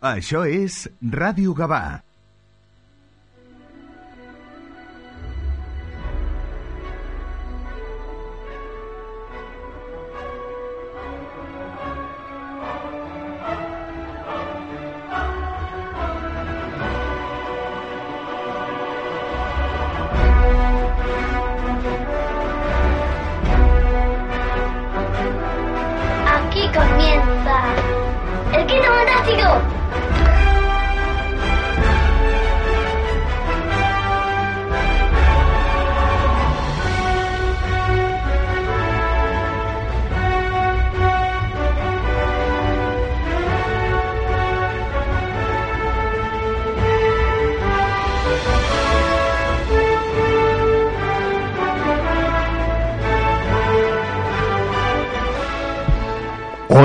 Això és Ràdio Gavà.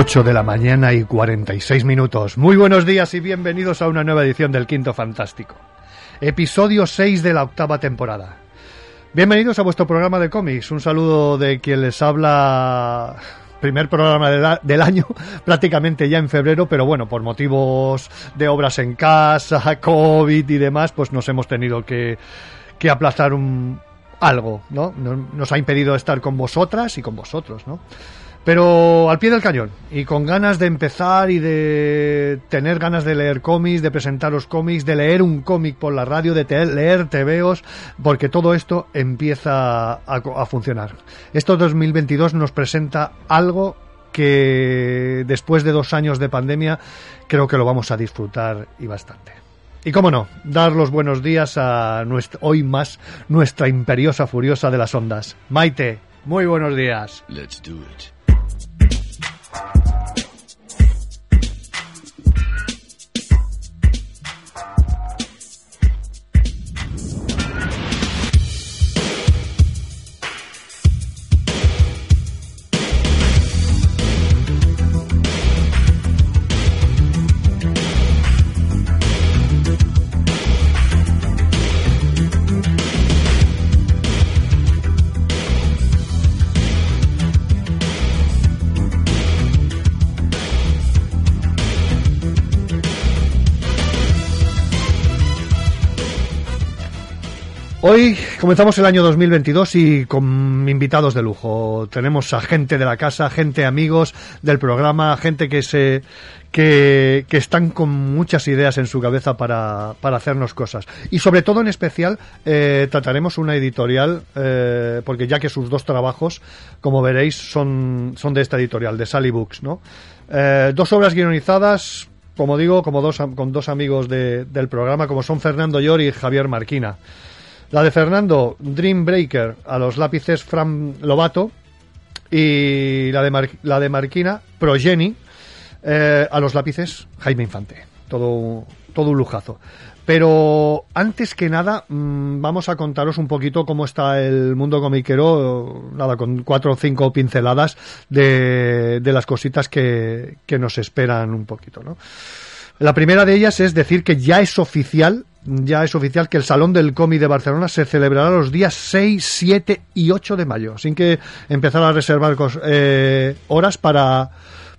de la mañana y 46 minutos. Muy buenos días y bienvenidos a una nueva edición del Quinto Fantástico. Episodio 6 de la octava temporada. Bienvenidos a vuestro programa de cómics. Un saludo de quien les habla primer programa de del año, prácticamente ya en febrero, pero bueno, por motivos de obras en casa, COVID y demás, pues nos hemos tenido que, que aplazar un, algo, ¿no? Nos ha impedido estar con vosotras y con vosotros, ¿no? Pero al pie del cañón y con ganas de empezar y de tener ganas de leer cómics, de presentaros cómics, de leer un cómic por la radio, de te- leer TVOs, porque todo esto empieza a, co- a funcionar. Esto 2022 nos presenta algo que después de dos años de pandemia creo que lo vamos a disfrutar y bastante. Y cómo no, dar los buenos días a nuestra, hoy más nuestra imperiosa furiosa de las ondas. Maite, muy buenos días. Let's do it. Hoy comenzamos el año 2022 y con invitados de lujo. Tenemos a gente de la casa, gente amigos del programa, gente que se que, están con muchas ideas en su cabeza para, para hacernos cosas. Y sobre todo en especial eh, trataremos una editorial, eh, porque ya que sus dos trabajos, como veréis, son, son de esta editorial, de Sally Books, ¿no? Eh, dos obras guionizadas, como digo, como dos, con dos amigos de- del programa, como son Fernando Llori y Javier Marquina. La de Fernando, Dream Breaker, a los lápices Fran Lobato. Y la de, Mar- la de Marquina, Progeny, eh, a los lápices Jaime Infante. Todo, todo un lujazo. Pero antes que nada, mm, vamos a contaros un poquito cómo está el mundo comiquero, nada, con cuatro o cinco pinceladas de, de las cositas que, que nos esperan un poquito, ¿no? La primera de ellas es decir que ya es oficial, ya es oficial que el Salón del Cómic de Barcelona se celebrará los días 6, 7 y 8 de mayo, sin que empezar a reservar eh, horas para,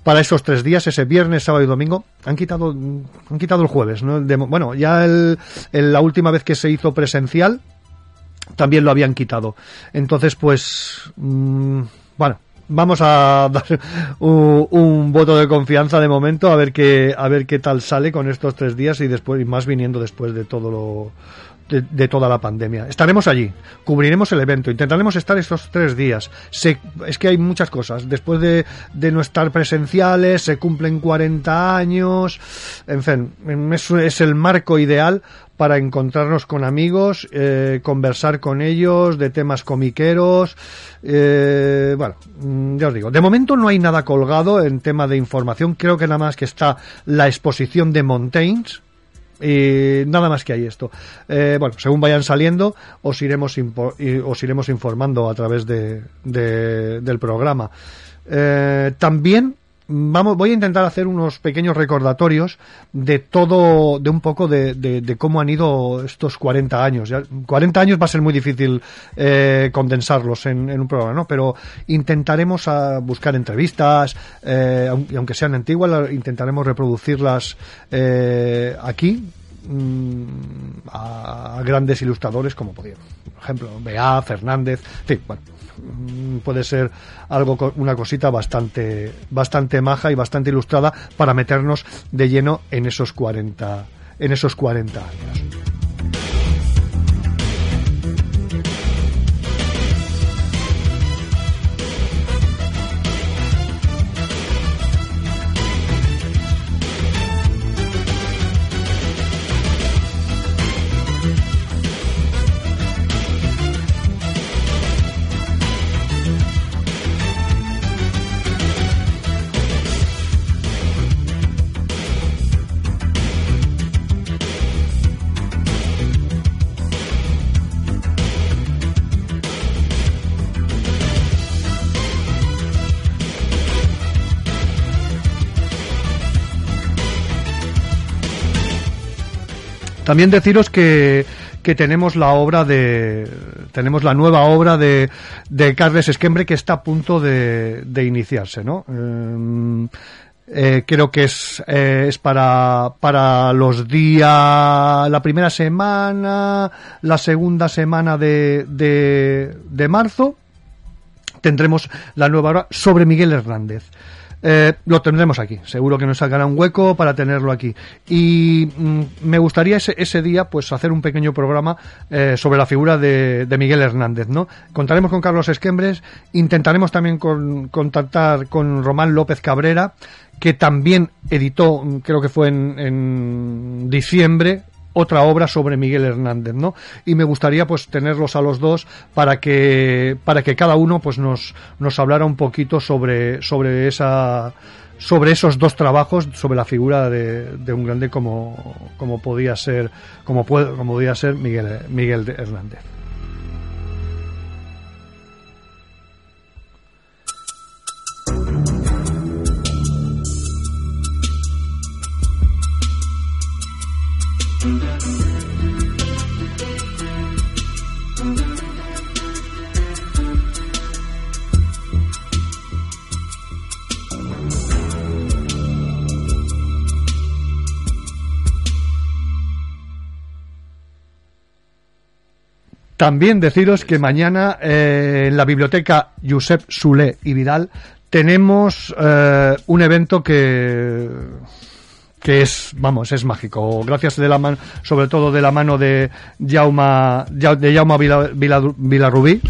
para esos tres días, ese viernes, sábado y domingo. Han quitado, han quitado el jueves, ¿no? De- bueno, ya el- la última vez que se hizo presencial también lo habían quitado. Entonces, pues, mm, bueno, vamos a dar un, un voto de confianza de momento a ver qué a ver qué tal sale con estos tres días y después y más viniendo después de todo lo de, toda la pandemia. Estaremos allí, cubriremos el evento, intentaremos estar esos tres días. Se- es que hay muchas cosas. Después de, de no estar presenciales, se cumplen 40 años. En fin, es, es el marco ideal para encontrarnos con amigos, eh, conversar con ellos de temas comiqueros. eh, bueno, mm, ya os digo, de momento no hay nada colgado en tema de información. Creo que nada más que está la exposición de Montaigne, y nada más que hay esto. Eh, bueno, según vayan saliendo, os iremos, os iremos informando a través de, de- del programa. Eh, también vamos, voy a intentar hacer unos pequeños recordatorios de todo, de un poco de, de, de cómo han ido estos 40 años. Ya, 40 años va a ser muy difícil eh, condensarlos en, en, un programa, ¿no? Pero intentaremos a buscar entrevistas, eh, aunque sean antiguas, intentaremos reproducirlas eh, aquí mm, a grandes ilustradores como podía. Por ejemplo, Bea, Fernández, fin, bueno Mm, puede ser algo una cosita bastante bastante maja y bastante ilustrada para meternos de lleno en esos 40 en esos 40 años. También deciros que, que tenemos la obra de tenemos la nueva obra de, de Carles Esquembre que está a punto de, de iniciarse, ¿no? Eh, eh, creo que es, eh, es para, para los días, la primera semana, la segunda semana de, de, de marzo, tendremos la nueva obra sobre Miguel Hernández. Eh, lo tendremos aquí. Seguro que nos sacará un hueco para tenerlo aquí. Y mm, me gustaría ese, ese, día, pues, hacer un pequeño programa eh, sobre la figura de, de, Miguel Hernández, ¿no? Contaremos con Carlos Esquembres, intentaremos también con, contactar con Román López Cabrera, que también editó, creo que fue en, en diciembre, otra obra sobre Miguel Hernández, ¿no? Y me gustaría pues tenerlos a los dos para que para que cada uno pues nos nos hablara un poquito sobre sobre esa sobre esos dos trabajos, sobre la figura de, de un grande como, como podía ser como puede, como podía ser Miguel Miguel Hernández. También deciros que mañana eh, en la biblioteca Josep Sule y Vidal tenemos eh, un evento que que es, vamos, es mágico. Gracias de la mano, sobre todo de la mano de Jauma, de Vilarrubí.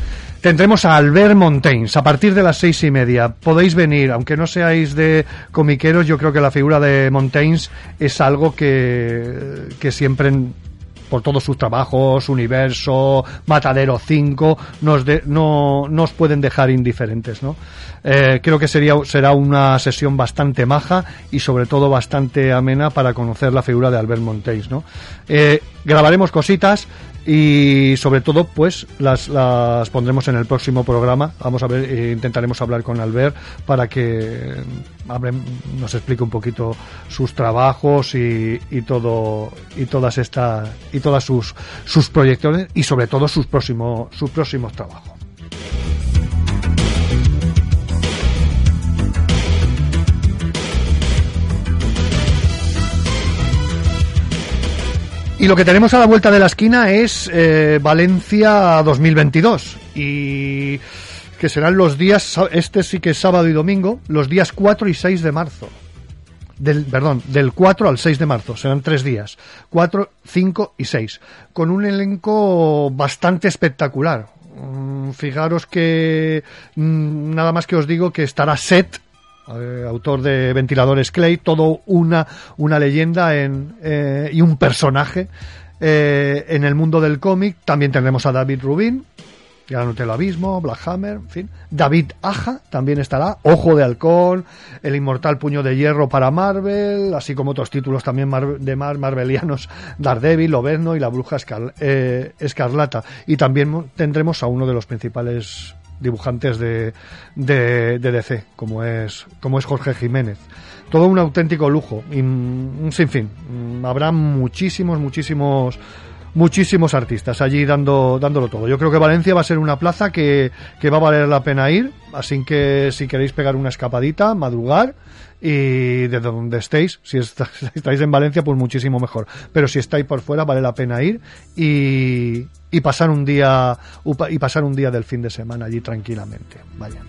Tendremos a Albert Montaigne a partir de las seis y media. Podéis venir, aunque no seáis de comiqueros, yo creo que la figura de Montaigne es algo que, que siempre por todos sus trabajos, Universo, Matadero 5, nos de, no nos pueden dejar indiferentes, ¿no? Eh, creo que sería será una sesión bastante maja y sobre todo bastante amena para conocer la figura de Albert Monteis, ¿no? Eh, grabaremos cositas, y sobre todo pues las, las pondremos en el próximo programa. Vamos a ver eh, intentaremos hablar con Albert para que abre, nos explique un poquito sus trabajos y, y todo y todas estas y todas sus sus proyecciones y sobre todo sus próximos sus próximos trabajos Y lo que tenemos a la vuelta de la esquina es eh, Valencia 2022. Y que serán los días, este sí que es sábado y domingo, los días 4 y 6 de marzo. Del, perdón, del 4 al 6 de marzo, serán tres días. 4, 5 y 6. Con un elenco bastante espectacular. Mm, fijaros que mm, nada más que os digo que estará Set, eh, autor de Ventiladores Clay, todo una, una leyenda en, eh, y un personaje eh, en el mundo del cómic. También tendremos a David Rubin, Gran Hotel Abismo, Black Hammer, en fin. David Aja también estará, Ojo de Halcón, El Inmortal Puño de Hierro para Marvel, así como otros títulos también de mar marvelianos, Daredevil, Lobezno y La Bruja Escarlata. Y también tendremos a uno de los principales dibujantes de, de, DC, como es, como es Jorge Jiménez. Todo un auténtico lujo, y un sinfín. Habrá muchísimos, muchísimos muchísimos artistas allí dando, dándolo todo. Yo creo que Valencia va a ser una plaza que, que va a valer la pena ir, así que si queréis pegar una escapadita, madrugar y de donde estéis, si estáis en Valencia, pues muchísimo mejor. Pero si estáis por fuera, vale la pena ir y, y pasar un día y pasar un día del fin de semana allí tranquilamente. Vaya.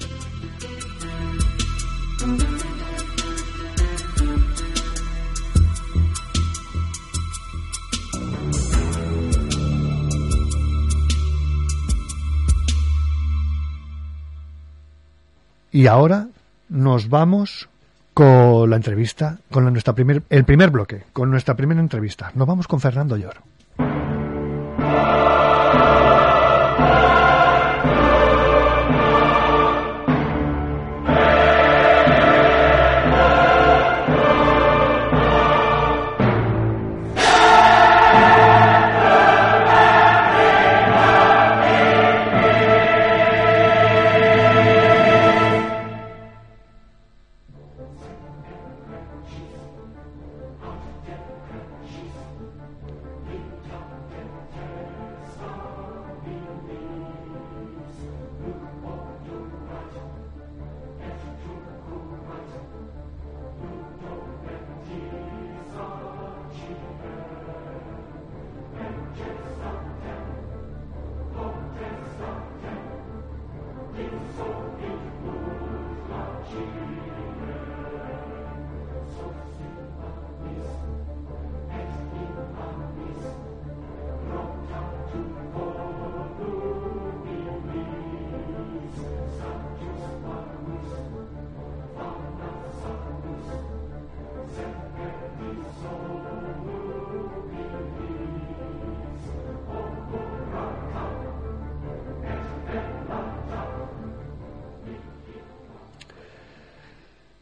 Y ahora nos vamos con la entrevista, con nuestra primer, el primer bloque, con nuestra primera entrevista. Nos vamos con Fernando Llor.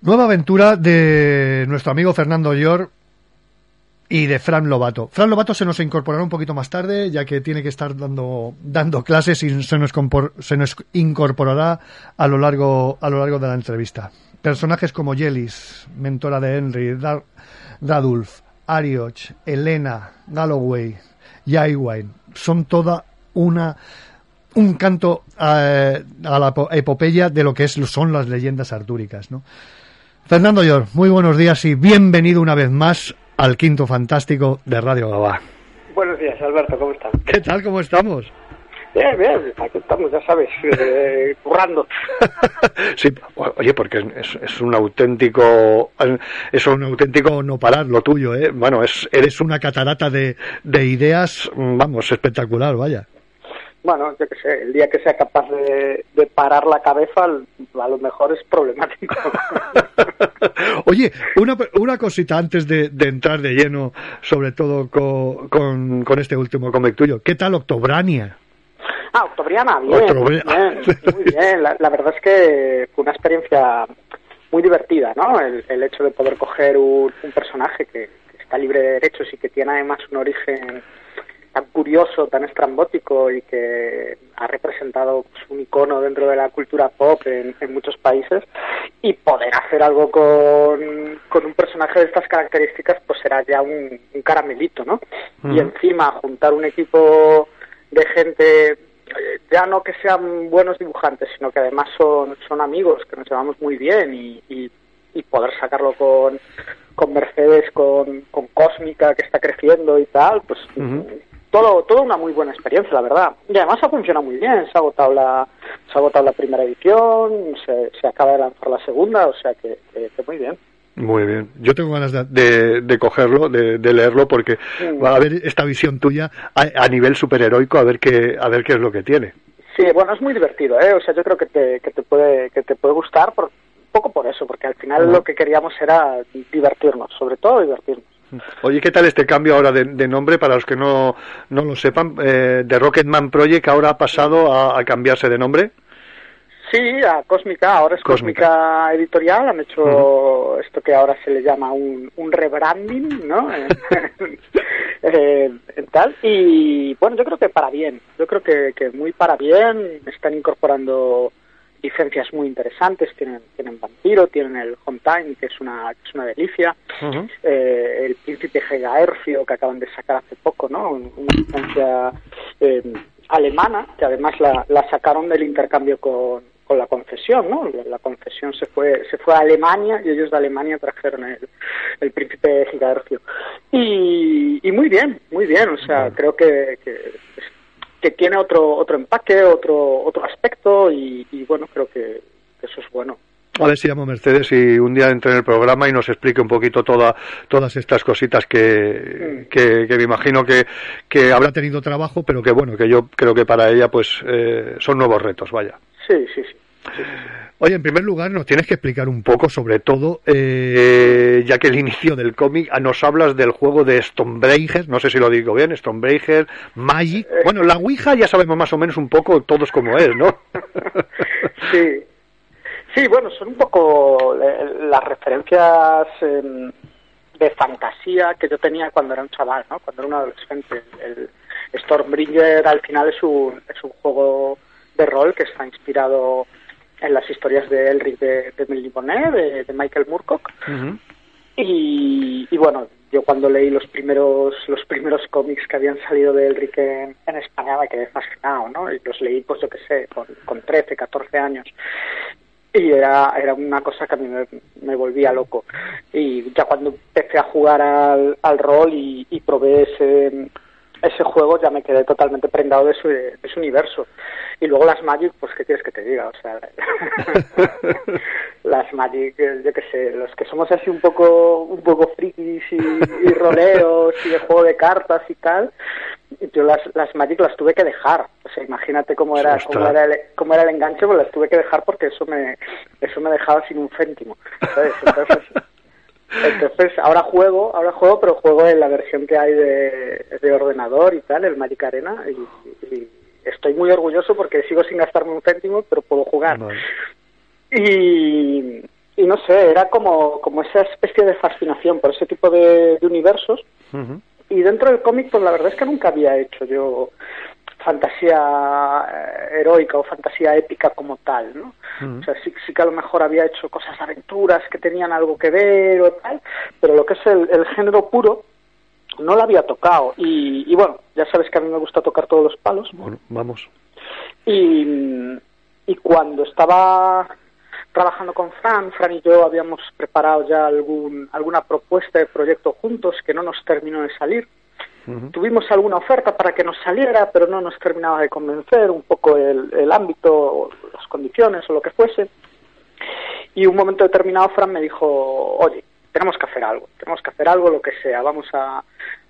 Nueva aventura de nuestro amigo Fernando Llor y de Fran Lobato. Fran Lobato se nos incorporará un poquito más tarde, ya que tiene que estar dando, dando clases y se nos, se nos incorporará a lo, largo, a lo largo de la entrevista. Personajes como Yelis, mentora de Henry, Radulf, Arioch, Elena, Galloway, Yaiwine, son toda una un canto eh, a la epopeya de lo que es, son las leyendas artúricas, ¿no? Fernando Yor, muy buenos días y bienvenido una vez más al Quinto Fantástico de Radio Gabá. Buenos días, Alberto, ¿cómo estás? ¿Qué tal, cómo estamos? Bien, bien, aquí estamos, ya sabes, eh, currando. sí, oye, porque es, es, un auténtico, es un auténtico no parar lo tuyo, ¿eh? Bueno, es, eres una catarata de, de ideas, vamos, espectacular, vaya bueno, yo qué sé, el día que sea capaz de, parar la cabeza, a lo mejor es problemático. Oye, una, una cosita antes de, entrar de lleno, sobre todo con, con, este último cómic tuyo. ¿Qué tal Octobrania? Ah, Octobriana, bien, muy bien. La, verdad es que fue una experiencia muy divertida, ¿no? El, hecho de poder coger un, un personaje que está libre de derechos y que tiene además un origen tan curioso, tan estrambótico y que ha representado pues, un icono dentro de la cultura pop en, muchos países. Y poder hacer algo con, con, un personaje de estas características pues será ya un, caramelito, ¿no? Y encima juntar un equipo de gente eh, ya no que sean buenos dibujantes, sino que además son, son amigos, que nos llevamos muy bien y, y, poder sacarlo con, con Mercedes, con, con Cósmica, que está creciendo y tal, pues todo, todo una muy buena experiencia, la verdad. Y además ha funcionado muy bien, se ha agotado la, se ha agotado la primera edición, se, se acaba de lanzar la segunda, o sea que, muy bien. Muy bien. Yo tengo ganas de, de, cogerlo, de, de, leerlo, porque va a haber esta visión tuya a, nivel superheroico, a ver qué, a ver qué es lo que tiene. Sí, bueno, es muy divertido, ¿eh? O sea, yo creo que te, que te puede, que te puede gustar, por, poco por eso, porque al final lo que queríamos era divertirnos, sobre todo divertirnos. Oye, ¿qué tal este cambio ahora de, nombre para los que no, no lo sepan? Eh, de Rocketman Project ahora ha pasado a, cambiarse de nombre. Sí, a Cósmica, ahora es Cósmica, Editorial, han hecho esto que ahora se le llama un, un rebranding, ¿no? eh, tal, y bueno, yo creo que para bien, yo creo que, que muy para bien, están incorporando licencias muy interesantes, tienen, tienen Vampiro, tienen el Home Time, que es una, que es una delicia, eh, el Príncipe Gegaercio, que acaban de sacar hace poco, ¿no? Una licencia eh, alemana, que además la, la sacaron del intercambio con, con la concesión, ¿no? La concesión se fue se fue a Alemania y ellos de Alemania trajeron el, el príncipe Gigahercio. Y, y muy bien, muy bien, o sea, creo que, que, que, tiene otro otro empaque, otro otro aspecto y, y bueno, creo que eso es bueno. A ver si llamo Mercedes y un día entre en el programa y nos explique un poquito toda, todas estas cositas que, que, me imagino que, que, habrá tenido trabajo, pero que bueno, que yo creo que para ella pues eh, son nuevos retos, vaya. Sí, sí, sí. Oye, en primer lugar, nos tienes que explicar un poco, sobre todo, eh, ya que el inicio del cómic ah, nos hablas del juego de Stonebreaker, no sé si lo digo bien, Stonebreaker, Magic. Eh. Bueno, la Ouija ya sabemos más o menos un poco todos cómo es, ¿no? sí. Sí, bueno, son un poco eh, las referencias em, de fantasía que yo tenía cuando era un chaval, ¿no? Cuando era un adolescente. El Stormbringer al final es un, es un juego de rol que está inspirado en las historias de Elric de, de de, de, Michael Moorcock. y, y, bueno, yo cuando leí los primeros los primeros cómics que habían salido de Elric en, en España me quedé fascinado, ¿no? Y los leí, pues yo qué sé, con, con 13, 14 años. Y era, era una cosa que a mí me, me volvía loco. Y ya cuando empecé a jugar al, al rol y, y probé ese ese juego ya me quedé totalmente prendado de su, de su universo. Y luego las Magic, pues qué quieres que te diga, o sea, las Magic, eh, yo qué sé, los que somos así un poco, un poco frikis y, y roleros y de juego de cartas y tal, yo las, las Magic las tuve que dejar. O sea, imagínate cómo era, cómo era, el, cómo era el enganche, pues las tuve que dejar porque eso me, eso me dejaba sin un céntimo. Entonces, entonces, ahora juego, ahora juego, pero juego en la versión que hay de, de ordenador y tal, el Magic Arena, y, estoy muy orgulloso porque sigo sin gastarme un céntimo, pero puedo jugar. Y, y no sé, era como, como esa especie de fascinación por ese tipo de, universos. Y dentro del cómic, pues la verdad es que nunca había hecho yo fantasía eh, heroica o fantasía épica como tal, ¿no? O sea, sí, sí, que a lo mejor había hecho cosas aventuras que tenían algo que ver o tal, pero lo que es el, el género puro no lo había tocado. Y, y, bueno, ya sabes que a mí me gusta tocar todos los palos. Bueno, vamos. Y, y cuando estaba trabajando con Fran, Fran y yo habíamos preparado ya algún, alguna propuesta de proyecto juntos que no nos terminó de salir. Tuvimos alguna oferta para que nos saliera, pero no nos terminaba de convencer un poco el, el ámbito, las condiciones o lo que fuese. Y un momento determinado Fran me dijo, oye, tenemos que hacer algo, tenemos que hacer algo, lo que sea, vamos a,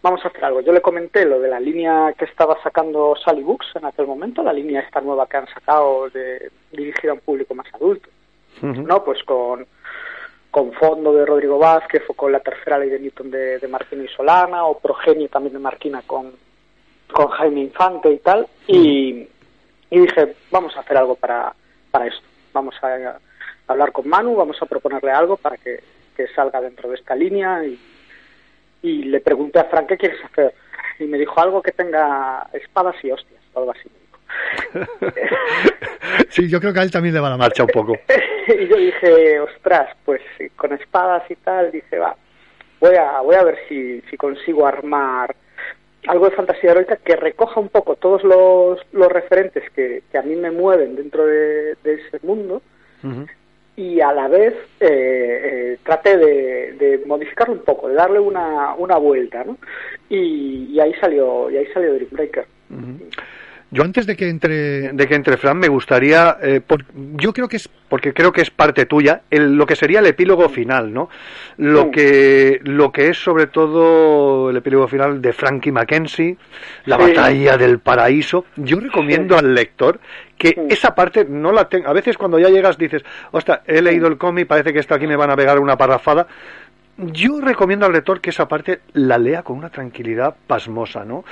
vamos a hacer algo. Yo le comenté lo de la línea que estaba sacando Sally Books en aquel momento, la línea esta nueva que han sacado de, dirigida a un público más adulto, ¿no? Pues con con fondo de Rodrigo Vázquez o con la tercera ley de Newton de, de Marquina y Solana o Progenio también de Marquina con, con Jaime Infante y tal. Y, dije vamos a hacer algo para, para esto. Vamos a, hablar con Manu vamos a proponerle algo para que, que salga dentro de esta línea. Y, y le pregunté a Frank qué quieres hacer y me dijo algo que tenga espadas y hostias algo así sí, yo creo que a él también le va la marcha un poco. y yo dije, ostras, pues con espadas y tal, dice, va, voy a, voy a ver si, si consigo armar algo de fantasía heroica que recoja un poco todos los, los referentes que, que a mí me mueven dentro de, ese mundo y a la vez eh, eh, trate de, de, modificarlo un poco, de darle una, una vuelta, ¿no? Y, y ahí salió y ahí salió Dreambreaker. Yo antes de que entre, de que entre Fran, me gustaría, eh, yo creo que es, porque creo que es parte tuya, el, lo que sería el epílogo final, ¿no? Lo que, lo que es sobre todo el epílogo final de Frankie Mackenzie, la batalla del paraíso. Yo recomiendo al lector que esa parte no la tenga. A veces cuando ya llegas dices, ostras, he leído el cómic, parece que esto aquí me van a pegar una parrafada yo recomiendo al lector que esa parte la lea con una tranquilidad pasmosa, ¿no?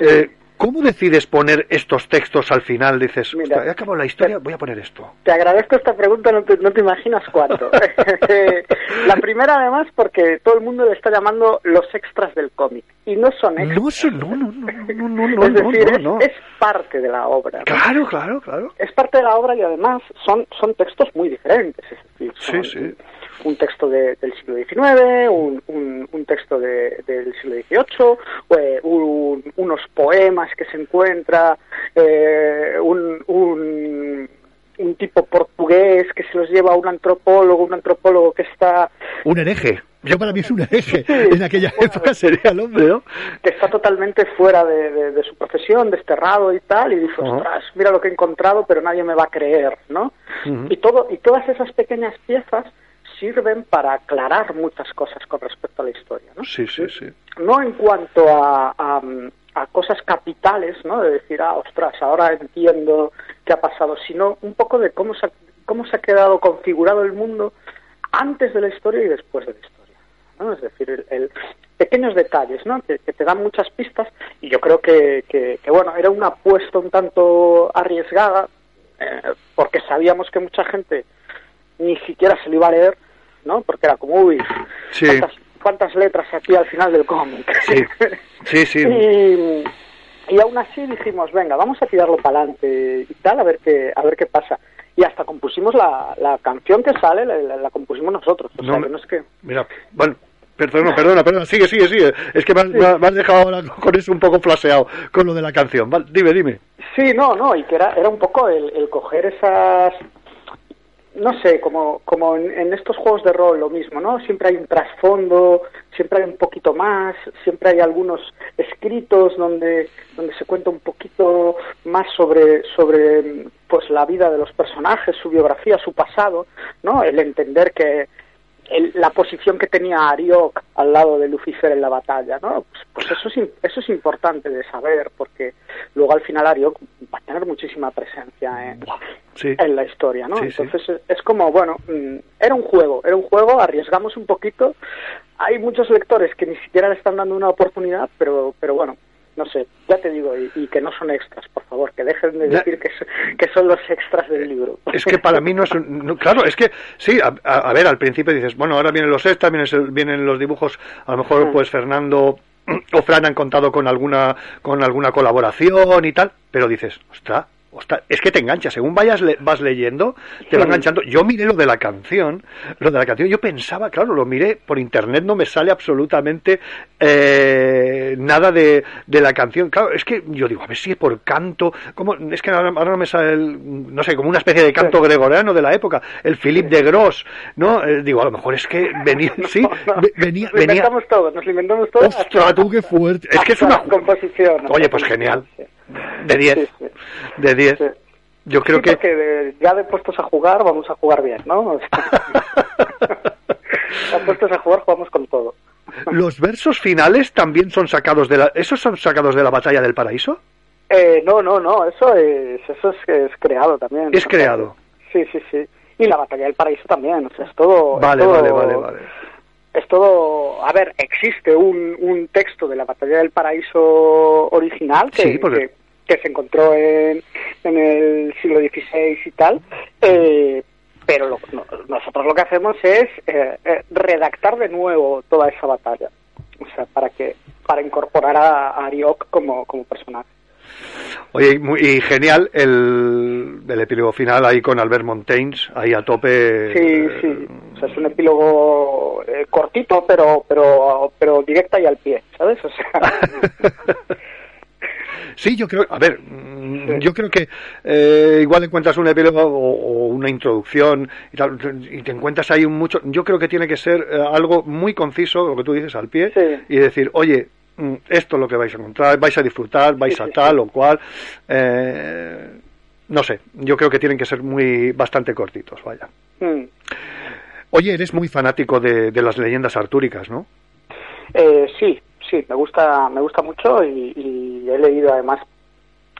Eh, ¿Cómo decides poner estos textos al final? Dices, Mira, he acabado la historia, voy a poner esto. Te agradezco esta pregunta, no te, no te imaginas cuánto. la primera, además, porque todo el mundo le está llamando los extras del cómic. Y no son extras. No, no, no, no, no, Es decir, es, parte de la obra. Claro, claro, claro. Es parte de la obra y además son, son textos muy diferentes. Es decir, sí, sí un texto del siglo XIX, un, un, texto del siglo XVIII, eh, unos poemas que se encuentra, eh, un, un, tipo portugués que se los lleva a un antropólogo, un antropólogo que está... Un hereje. Yo para mí es un hereje. en aquella época sería el hombre, ¿no? Que está totalmente fuera de, su profesión, desterrado y tal, y dice, ostras, mira lo que he encontrado, pero nadie me va a creer, ¿no? y, todo, y todas esas pequeñas piezas sirven para aclarar muchas cosas con respecto a la historia, ¿no? Sí, sí, sí. No en cuanto a, a, cosas capitales, ¿no? De decir, ah, ostras, ahora entiendo qué ha pasado, sino un poco de cómo se ha, cómo se ha quedado configurado el mundo antes de la historia y después de la historia, ¿no? Es decir, el, pequeños detalles, ¿no? Que, te dan muchas pistas y yo creo que, que, bueno, era una apuesta un tanto arriesgada eh, porque sabíamos que mucha gente ni siquiera se lo iba a leer ¿no? Porque era como, uy, ¿cuántas, letras aquí al final del cómic? Sí, sí, sí. y, y aún así dijimos, venga, vamos a tirarlo para adelante y tal, a ver qué, a ver qué pasa. Y hasta compusimos la, la canción que sale, la, compusimos nosotros. O sea, que no es que... Mira, bueno, Perdona, perdona, perdona, sigue, sigue, sigue. Es que me has, dejado ahora con eso un poco flaseado, con lo de la canción. dime, dime. Sí, no, no, y que era, era un poco el, el coger esas no sé, como, como en, estos juegos de rol lo mismo, ¿no? Siempre hay un trasfondo, siempre hay un poquito más, siempre hay algunos escritos donde, donde se cuenta un poquito más sobre, sobre pues la vida de los personajes, su biografía, su pasado, ¿no? El entender que, la posición que tenía Ariok al lado de Lucifer en la batalla, ¿no? Pues, pues, eso, es, eso es importante de saber, porque luego al final Ariok va a tener muchísima presencia en, en la historia, ¿no? Entonces es como, bueno, mm, era un juego, era un juego, arriesgamos un poquito. Hay muchos lectores que ni siquiera le están dando una oportunidad, pero, pero bueno, no sé, ya te digo, y, que no son extras, por favor, que dejen de decir que, que son los extras del libro. Es que para mí no es claro, es que sí, a, ver, al principio dices, bueno, ahora vienen los extras, vienen, vienen los dibujos, a lo mejor pues Fernando o Fran han contado con alguna con alguna colaboración y tal, pero dices, ostras, es que te engancha, según vayas vas leyendo, te va enganchando. Yo miré lo de la canción, lo de la canción, yo pensaba, claro, lo miré por internet, no me sale absolutamente eh, nada de, de, la canción. Claro, es que yo digo, a ver si es por canto, como es que ahora, no me sale, el, no sé, como una especie de canto gregoriano de la época, el Philip de Gross, ¿no? Eh, digo, a lo mejor es que venía, sí, venía, nos venía. inventamos todo, nos inventamos todo. Ostras, tú qué fuerte. Es que es una composición. Oye, pues genial. De 10. De 10. Yo creo que... que ya de puestos a jugar, vamos a jugar bien, ¿no? ya puestos a jugar, jugamos con todo. ¿Los versos finales también son sacados de la... ¿Esos son sacados de la batalla del paraíso? Eh, no, no, no, eso es, eso es, creado también. Es creado. Sí, sí, sí. Y la batalla del paraíso también, o sea, es todo... Vale, vale, vale, vale. Es todo... A ver, existe un, un texto de la batalla del paraíso original que, sí, porque que se encontró en, en el siglo XVI y tal, eh, pero nosotros lo que hacemos es eh, eh, redactar de nuevo toda esa batalla, o sea, para que para incorporar a, Ariok como, como personaje. Oye, muy genial el, el, epílogo final ahí con Albert Montaigne, ahí a tope. Sí, sí. Sea, es un epílogo cortito, pero, pero, pero directa y al pie, ¿sabes? O sea. Sí, yo creo, a ver, mm, yo creo que eh, igual encuentras un epílogo o, una introducción y, tal, y, te encuentras ahí un mucho. Yo creo que tiene que ser eh, algo muy conciso, lo que tú dices al pie, y decir, oye, mm, esto es lo que vais a encontrar, vais a disfrutar, vais a tal o cual. Eh, no sé, yo creo que tienen que ser muy bastante cortitos, vaya. Mm. Oye, eres muy fanático de, de las leyendas artúricas, ¿no? Eh, sí, sí, me gusta, me gusta mucho y, he leído además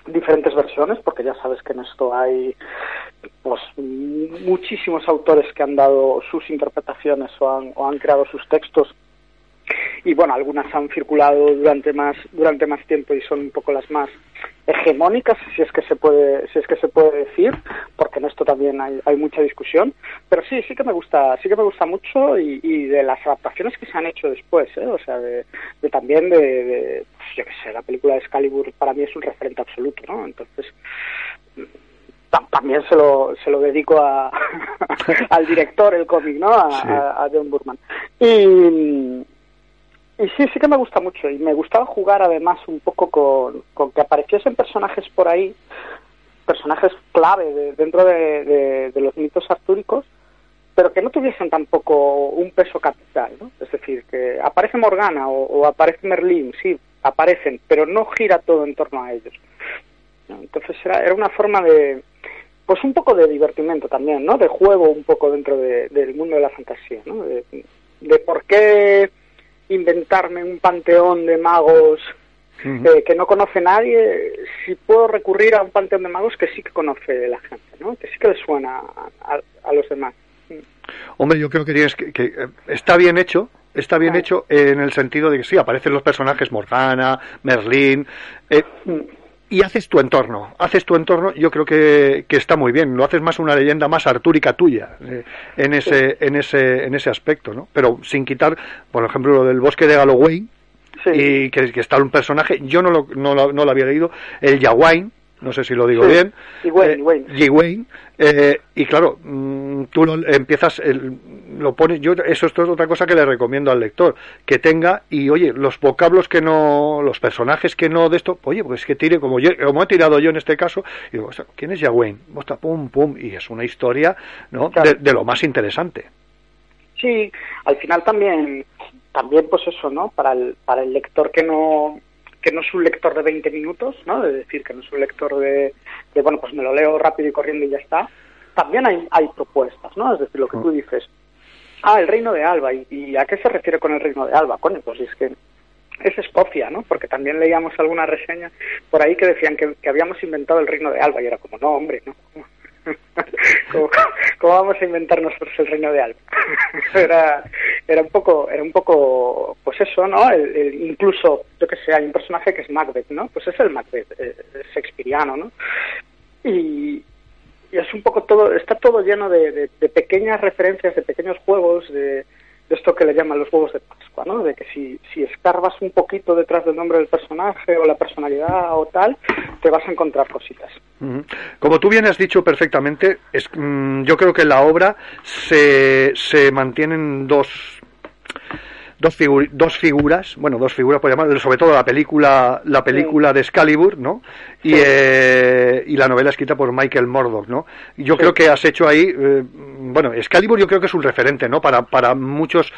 diferentes versiones, porque ya sabes que en esto hay pues muchísimos autores que han dado sus interpretaciones o han, o han creado sus textos y bueno, algunas han circulado durante más durante más tiempo y son un poco las más hegemónicas, si es que se puede si es que se puede decir, porque en esto también hay, hay mucha discusión, pero sí sí que me gusta sí que me gusta mucho y, y de las adaptaciones que se han hecho después, ¿eh? o sea, de, de también de, de pues, yo qué sé, la película de Excalibur para mí es un referente absoluto, ¿no? Entonces también se lo, se lo dedico a, al director el cómic, ¿no? A, Sí. a, a John Burman. Y, y sí, sí que me gusta mucho. Y me gustaba jugar además un poco con, con que apareciesen personajes por ahí, personajes clave de- dentro de, los mitos artúricos, pero que no tuviesen tampoco un peso capital, ¿no? Es decir, que aparece Morgana o, aparece Merlín, sí, aparecen, pero no gira todo en torno a ellos. Entonces era, era una forma de, pues un poco de divertimento también, ¿no? De juego un poco dentro de- del mundo de la fantasía, ¿no? De por qué inventarme un panteón de magos eh, que no conoce nadie, si puedo recurrir a un panteón de magos que sí que conoce la gente, ¿no? Que sí que le suena a, a- a los demás. Hombre, yo creo que tienes que, que, eh, está bien hecho, está bien Ah. hecho en el sentido de que sí, aparecen los personajes Morgana, Merlín, eh, y haces tu entorno, haces tu entorno, yo creo que, que está muy bien, lo haces más una leyenda más artúrica tuya eh, en ese, en ese, en ese aspecto, ¿no? Pero sin quitar, por ejemplo, lo del bosque de Galloway, Sí. y que, que está un personaje, yo no lo, no, lo, no lo había leído, el Yawain, no sé si lo digo Sí, bien, Ywain, eh, Ywain. Ywain, eh, y claro, mm, tú lo empiezas, el- lo pones, yo eso esto es otra cosa que le recomiendo al lector, que tenga, y oye, los vocablos que no, los personajes que no de esto, oye, pues que tire como yo, como he tirado yo en este caso, y digo, "Ostras, ¿quién es Yawain? Ostras, pum, pum, y es una historia, ¿no? Claro. De, de lo más interesante. Sí, al final también, también pues eso, ¿no? Para el, para el lector que no que no es un lector de 20 minutos, ¿no? De decir que no es un lector de, de, bueno, pues me lo leo rápido y corriendo y ya está. También hay, hay propuestas, ¿no? Es decir, lo que tú dices. Ah, el reino de Alba. ¿Y, y a qué se refiere con el reino de Alba? Coño, pues es que es Escocia, ¿no? Porque también leíamos alguna reseña por ahí que decían que, que habíamos inventado el reino de Alba y era como, no, hombre, no. ¿Cómo, cómo vamos a inventar nosotros el reino de Alba? era, era un poco, era un poco, pues eso, ¿no? El, el- incluso, yo que sé, hay un personaje que es Macbeth, ¿no? Pues es el Macbeth eh, shakespeariano, ¿no? Y, es un poco todo, está todo lleno de pequeñas referencias, de pequeños juegos, de, esto que le llaman los huevos de Pascua, ¿no? De que si, si escarbas un poquito detrás del nombre del personaje o la personalidad o tal, te vas a encontrar cositas. Como tú bien has dicho perfectamente, es, mm, yo creo que en la obra se, se mantienen dos dos, figu- dos figuras, bueno, dos figuras por llamar, sobre todo la película la película de Excalibur, ¿no? Y, Sí. eh, y la novela escrita por Michael Murdoch, ¿no? Y Yo Sí. creo que has hecho ahí, eh, bueno, Excalibur yo creo que es un referente, ¿no? Para para muchos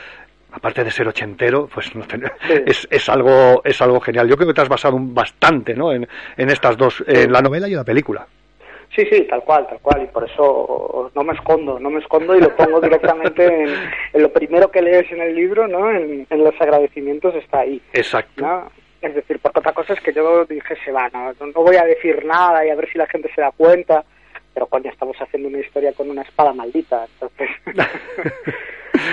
aparte de ser ochentero, pues no ten- Sí. es, es algo es algo genial. Yo creo que te has basado un- bastante, ¿no? En, en estas dos, en la novela y en la película. Sí, sí, tal cual, tal cual, y por eso no me escondo, no me escondo y lo pongo directamente en, en lo primero que lees en el libro, ¿no? En, en los agradecimientos está ahí, Exacto. ¿no? Es decir, porque otra cosa es que yo dije, se va, ¿no? No voy a decir nada y a ver si la gente se da cuenta, pero coño, estamos haciendo una historia con una espada maldita, entonces...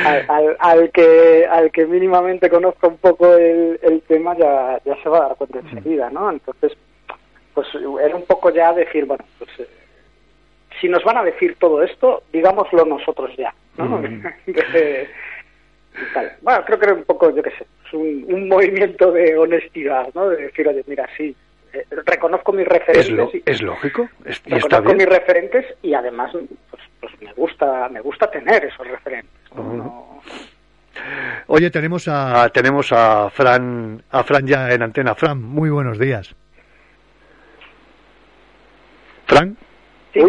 al, al, al que al que mínimamente conozca un poco el, el tema ya, ya se va a dar cuenta enseguida, ¿no? Entonces, pues era un poco ya decir, bueno, pues eh, si nos van a decir todo esto, digámoslo nosotros ya, ¿no? Mm. De- y tal. Bueno, creo que era un poco, yo qué sé, es un, un movimiento de honestidad, ¿no? De decir, oye, mira, sí, eh, reconozco mis referentes, Es, lo- y, es lógico, es- y está reconozco bien. mis referentes y además, pues, pues me gusta, me gusta tener esos referentes. ¿no? Oye, tenemos a tenemos a Fran a Fran ya en antena. Fran, muy buenos días. Fran, Sí,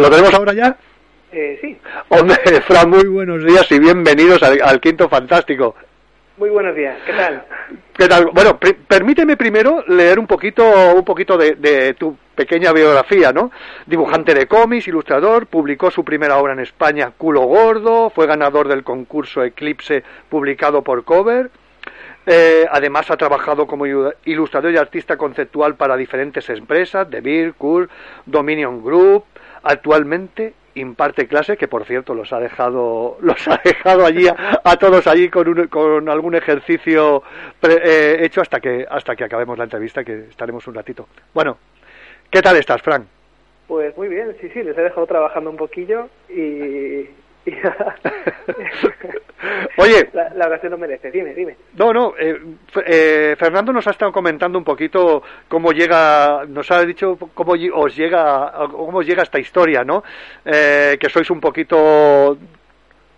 ¿lo tenemos ahora ya? eh, sí. Hombre, Fran, muy buenos días y bienvenidos al, al Quinto Fantástico. Muy buenos días, ¿qué tal? ¿Qué tal? Bueno, permíteme primero leer un poquito, un poquito de, de tu pequeña biografía, ¿no? Dibujante de cómics, ilustrador, publicó su primera obra en España, Culo Gordo, fue ganador del concurso Eclipse publicado por Cover. Eh, además ha trabajado como ilu- ilustrador y artista conceptual para diferentes empresas, De Beer, Cool, Dominion Group. Actualmente imparte clase, que por cierto los ha dejado, los ha dejado allí a, todos allí con, con algún ejercicio eh, hecho hasta que, hasta que acabemos la entrevista, que estaremos un ratito. Bueno, ¿qué tal estás, Frank? Pues muy bien, sí, sí, les he dejado trabajando un poquillo y, Oye. La, ocasión no merece, dime, dime. No, no, eh, eh, Fernando nos ha estado comentando un poquito cómo llega, nos ha dicho cómo os llega, cómo llega esta historia, ¿no? Eh, que sois un poquito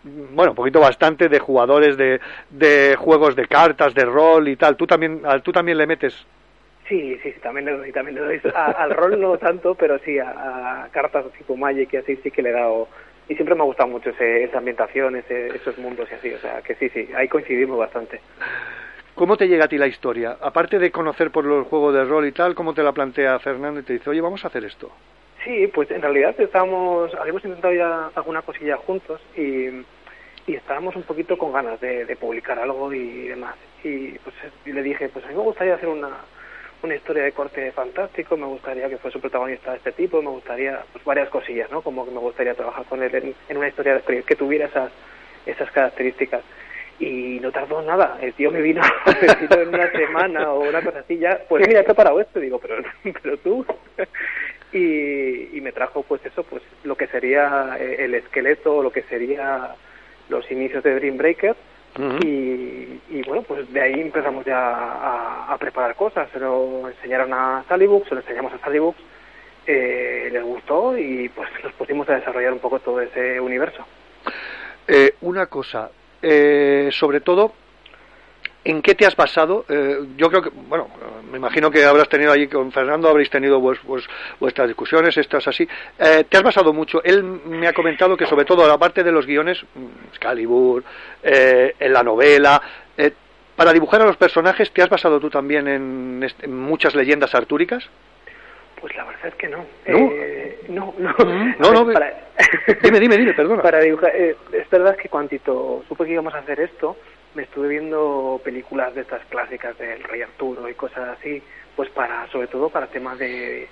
bueno, un poquito bastante de jugadores de, de juegos de cartas, de rol y tal. ¿Tú también, tú también le metes? Sí, sí, también le doy, también le doy. al rol no tanto, pero sí a, a cartas tipo Magic y así sí que le he dado y siempre me ha gustado mucho esa ambientación, esos mundos y así, o sea, que sí, sí, ahí coincidimos bastante. ¿Cómo te llega a ti la historia? Aparte de conocer por los juegos de rol y tal, ¿cómo te la plantea Fernando y te dice, oye, vamos a hacer esto? Sí, pues en realidad estábamos, habíamos intentado ya alguna cosilla juntos y, y estábamos un poquito con ganas de, de publicar algo y demás. Y pues le dije, pues a mí me gustaría hacer una, una historia de corte fantástico, me gustaría que fuese un protagonista de este tipo, me gustaría pues varias cosillas, ¿no? Como que me gustaría trabajar con él en, una historia que tuviera esas, esas características. Y no tardó nada, el tío me vino, en una semana o una cosa así, ya, pues mira, he preparado esto, digo, pero, pero tú. y, y me trajo pues eso, pues lo que sería eh, el esqueleto, lo que sería los inicios de Dream Breaker, y, bueno, pues de ahí empezamos ya a, preparar cosas. Se lo enseñaron a Sallybook, se lo enseñamos a Sallybook, eh, les gustó y pues nos pusimos a desarrollar un poco todo ese universo. Eh, una cosa, eh, sobre todo ¿En qué te has basado? Eh, yo creo que, bueno, me imagino que habrás tenido allí con Fernando, habréis tenido vuestras discusiones, estas así. Eh, ¿Te has basado mucho? Él me ha comentado que sobre todo la parte de los guiones, mm, Excalibur, eh, en la novela, para dibujar a los personajes, ¿te has basado tú también en, muchas leyendas artúricas? Pues la verdad es que no. No, no, no. no, dime, dime, dime, perdona. Para dibujar, es verdad que cuantito supe que íbamos a hacer esto, me estuve viendo películas de estas clásicas del Rey Arturo y cosas así, pues para, sobre todo para temas de,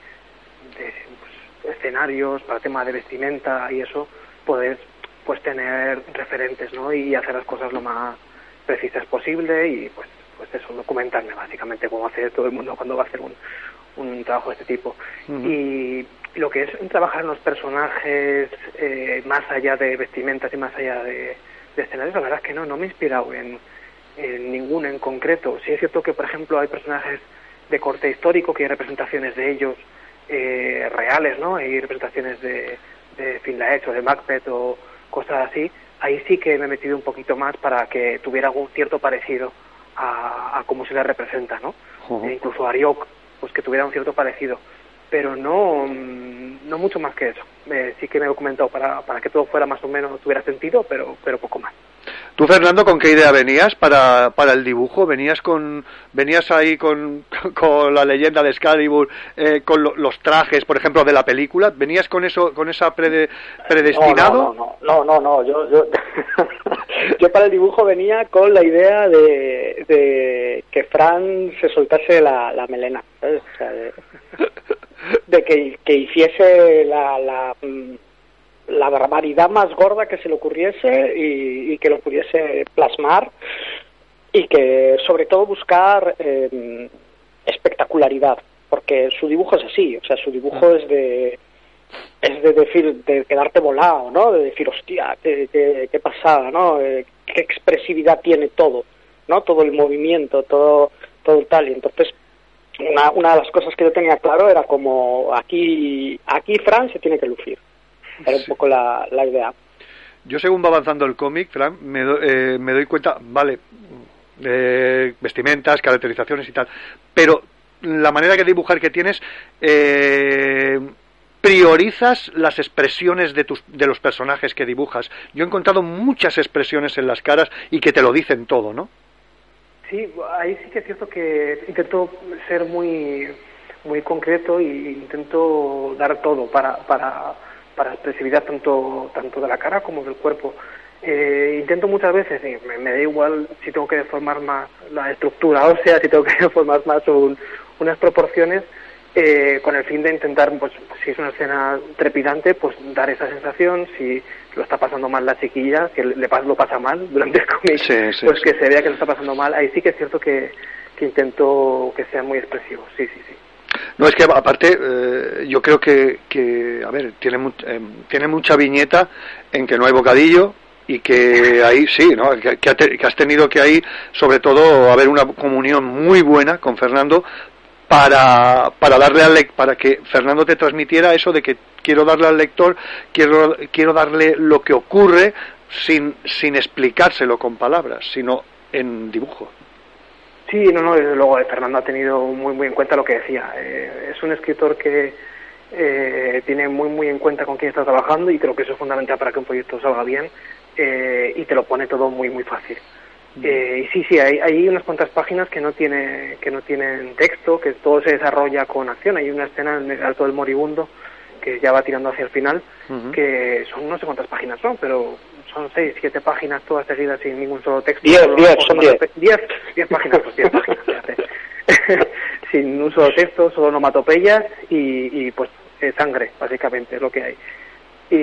pues, escenarios, para temas de vestimenta y eso, poder pues tener referentes, ¿no? Y hacer las cosas lo más precisas posible y pues pues eso, documentarme básicamente cómo hace todo el mundo cuando va a hacer un, un trabajo de este tipo. Y lo que es trabajar en los personajes eh, más allá de vestimentas y más allá de, de escenarios, la verdad es que no, no me he inspirado en, en ninguno en concreto. Sí es cierto que, por ejemplo, hay personajes de corte histórico, que hay representaciones de ellos eh, reales, ¿no? Hay representaciones de, de Finlaech o de Macbeth o cosas así. Ahí sí que me he metido un poquito más para que tuviera algún cierto parecido a, a cómo se le representa, ¿no? E incluso Ariok, pues que tuviera un cierto parecido pero no, mm, no mucho más que eso. Eh, sí que me he documentado para, para que todo fuera más o menos, tuviera sentido, pero, pero poco más. ¿Tú, Fernando, con qué idea venías para, para el dibujo? ¿Venías con venías ahí con, con la leyenda de Excalibur, eh, con los trajes, por ejemplo, de la película? ¿Venías con eso con esa predestinado? No, no, no, no, Yo, yo, yo para el dibujo venía con la idea de, de que Fran se soltase la, la melena. O sea, de de que, que hiciese la, la, mm, la, barbaridad más gorda que se le ocurriese y, que lo pudiese plasmar y que sobre todo buscar em, espectacularidad porque su dibujo es así o sea su dibujo ah. es de es de decir de quedarte volado no de decir hostia qué, qué, pasada no eh, qué expresividad tiene todo no todo el movimiento todo todo tal. Y entonces una, una de las cosas que yo tenía claro era como aquí, aquí Fran se tiene que lucir. Era un poco la, la idea. Yo según va avanzando el cómic, Fran, me, eh, me doy cuenta, vale, eh, vestimentas, caracterizaciones y tal, pero la manera de dibujar que tienes, eh, priorizas las expresiones de, tus, de los personajes que dibujas. Yo he encontrado muchas expresiones en las caras y que te lo dicen todo, ¿no? Sí, ahí sí que es cierto que intento ser muy muy concreto y intento dar todo para para para expresividad tanto tanto de la cara como del cuerpo. Eh, intento muchas veces, y me, da igual si tengo que deformar más la estructura o sea, si tengo que deformar más unas proporciones, eh, con el fin de intentar, pues si es una escena trepidante, pues dar esa sensación, si lo está pasando mal la chiquilla, que le, lo pasa mal durante el cómic, pues que se vea que lo está pasando mal, ahí sí que es cierto que, que intento que sea muy expresivo, sí, sí, sí. No, es que aparte, eh, yo creo que, que, a ver, tiene, eh, tiene mucha viñeta en que no hay bocadillo, y que ahí sí, ¿no? Que, que, has tenido que ahí, sobre todo, haber una comunión muy buena con Fernando para, para darle al para que Fernando te transmitiera eso de que quiero darle al lector, quiero, quiero darle lo que ocurre sin, sin explicárselo con palabras, sino en dibujo. Sí, no, no, luego eh, Fernando ha tenido muy, muy en cuenta lo que decía. Eh, es un escritor que eh, tiene muy, muy en cuenta con quién está trabajando y creo que eso es fundamental para que un proyecto salga bien eh, y te lo pone todo muy muy fácil. Eh, y sí, sí, hay, hay unas cuantas páginas que no tiene que no tienen texto, que todo se desarrolla con acción. Hay una escena en el Alto del Moribundo que ya va tirando hacia el final, que son no sé cuántas páginas son, pero son seis, siete páginas todas seguidas sin ningún solo texto. Diez, diez, son diez. Diez, páginas, pues diez páginas, sin un solo texto, solo onomatopeyas y, y pues eh, sangre, básicamente, es lo que hay. Y,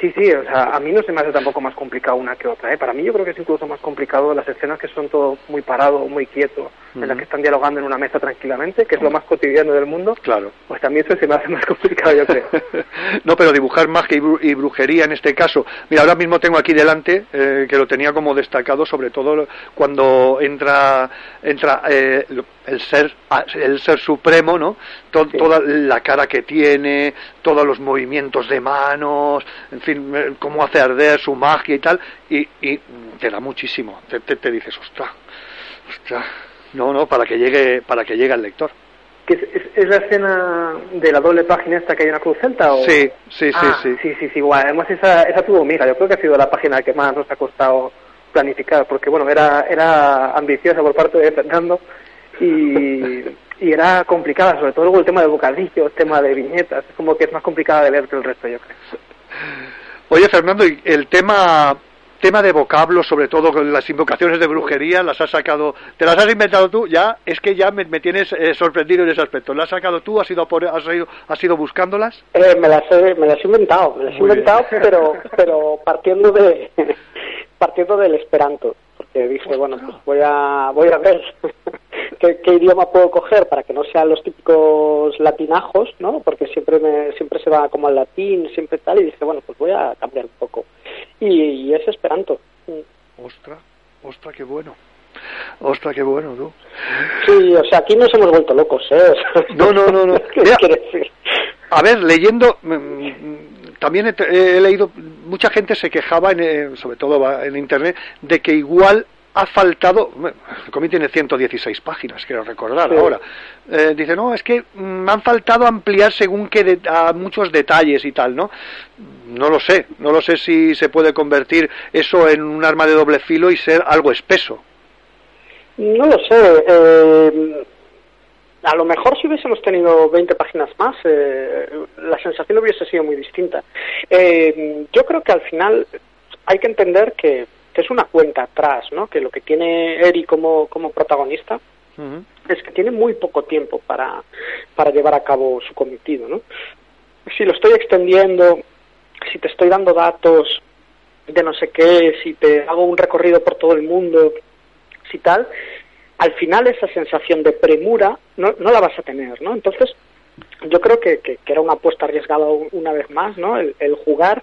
sí, sí, o sea, a mí no se me hace tampoco más complicado una que otra. ¿eh? Para mí yo creo que es incluso más complicado las escenas que son todo muy parado, muy quieto, en las que están dialogando en una mesa tranquilamente, que es lo más cotidiano del mundo. Claro. Pues también eso se me hace más complicado, yo creo. no, pero dibujar magia y, brujería en este caso. Mira, ahora mismo tengo aquí delante, eh, que lo tenía como destacado, sobre todo cuando entra, entra eh, el ser el ser supremo no toda la cara que tiene todos los movimientos de manos en fin eh, cómo hace arder su magia y tal y, y te da muchísimo te, te, dices ostras ostras no no para que llegue para que llegue al lector ¿Es, es, la escena de la doble página esta que hay en la cruz celta? ¿o? Sí, sí, sí, ah, sí. Sí, sí, sí, igual. Además, esa, esa tuvo miga. Yo creo que ha sido la página que más nos ha costado planificar, porque, bueno, era, era ambiciosa por parte de Fernando y, era complicada, sobre todo luego el tema de bocadillo, el tema de viñetas, es como que es más complicada de leer que el resto, yo creo. Oye, Fernando, el tema tema de vocablos, sobre todo con las invocaciones de brujería, las has sacado, te las has inventado tú, ya, es que ya me, tienes eh, sorprendido en ese aspecto. ¿Las has sacado tú? ¿Has ido, por, has ido, has ido buscándolas? Eh, me, las he, me las he inventado, me las he inventado, pero, pero partiendo de partiendo del esperanto, porque dije, bueno, pues voy a, voy a ver ¿Qué, idioma puedo coger para que no sean los típicos latinajos, ¿no? Porque siempre me, siempre se va como al latín, siempre tal, y dije, bueno, pues voy a cambiar un poco. Y, es Esperanto. Ostras, ostras, qué bueno. Ostras, qué bueno, tú. Sí, o sea, aquí nos hemos vuelto locos, ¿eh? No, no, no, no. A ver, leyendo, mm, mm, también he, leído, mucha gente se quejaba, en, sobre todo en Internet, de que igual ha faltado, el cómic tiene 116 páginas, quiero recordar ahora, eh, dice, no, es que me han faltado ampliar según que a muchos detalles y tal, ¿no? No lo sé, no lo sé si se puede convertir eso en un arma de doble filo y ser algo espeso. No lo sé. Eh, a lo mejor si hubiésemos tenido 20 páginas más, eh, la sensación hubiese sido muy distinta. yo creo que al final hay que entender que que es una cuenta atrás, ¿no? Que lo que tiene Eri como, como protagonista es que tiene muy poco tiempo para, para llevar a cabo su cometido, ¿no? Si lo estoy extendiendo, si te estoy dando datos de no sé qué, si te hago un recorrido por todo el mundo, si tal, al final esa sensación de premura no, no la vas a tener, ¿no? Entonces, yo creo que, que, era una apuesta arriesgada una vez más, ¿no? el jugar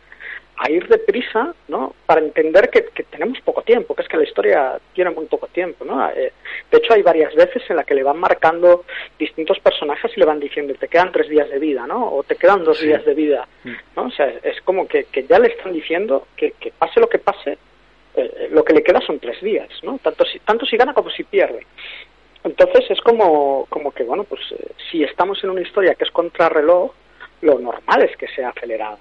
a ir deprisa, ¿no? Para entender que, tenemos poco tiempo, que es que la historia tiene muy poco tiempo, ¿no? Eh, de hecho, hay varias veces en las que le van marcando distintos personajes y le van diciendo, te quedan tres días de vida, ¿no? O te quedan dos días de vida, mm. ¿no? O sea, es como que, ya le están diciendo que, pase lo que pase, eh, lo que le queda son tres días, ¿no? Tanto si, tanto si gana como si pierde. Entonces es como, como que, bueno, pues eh, si estamos en una historia que es contrarreloj, lo normal es que sea acelerada.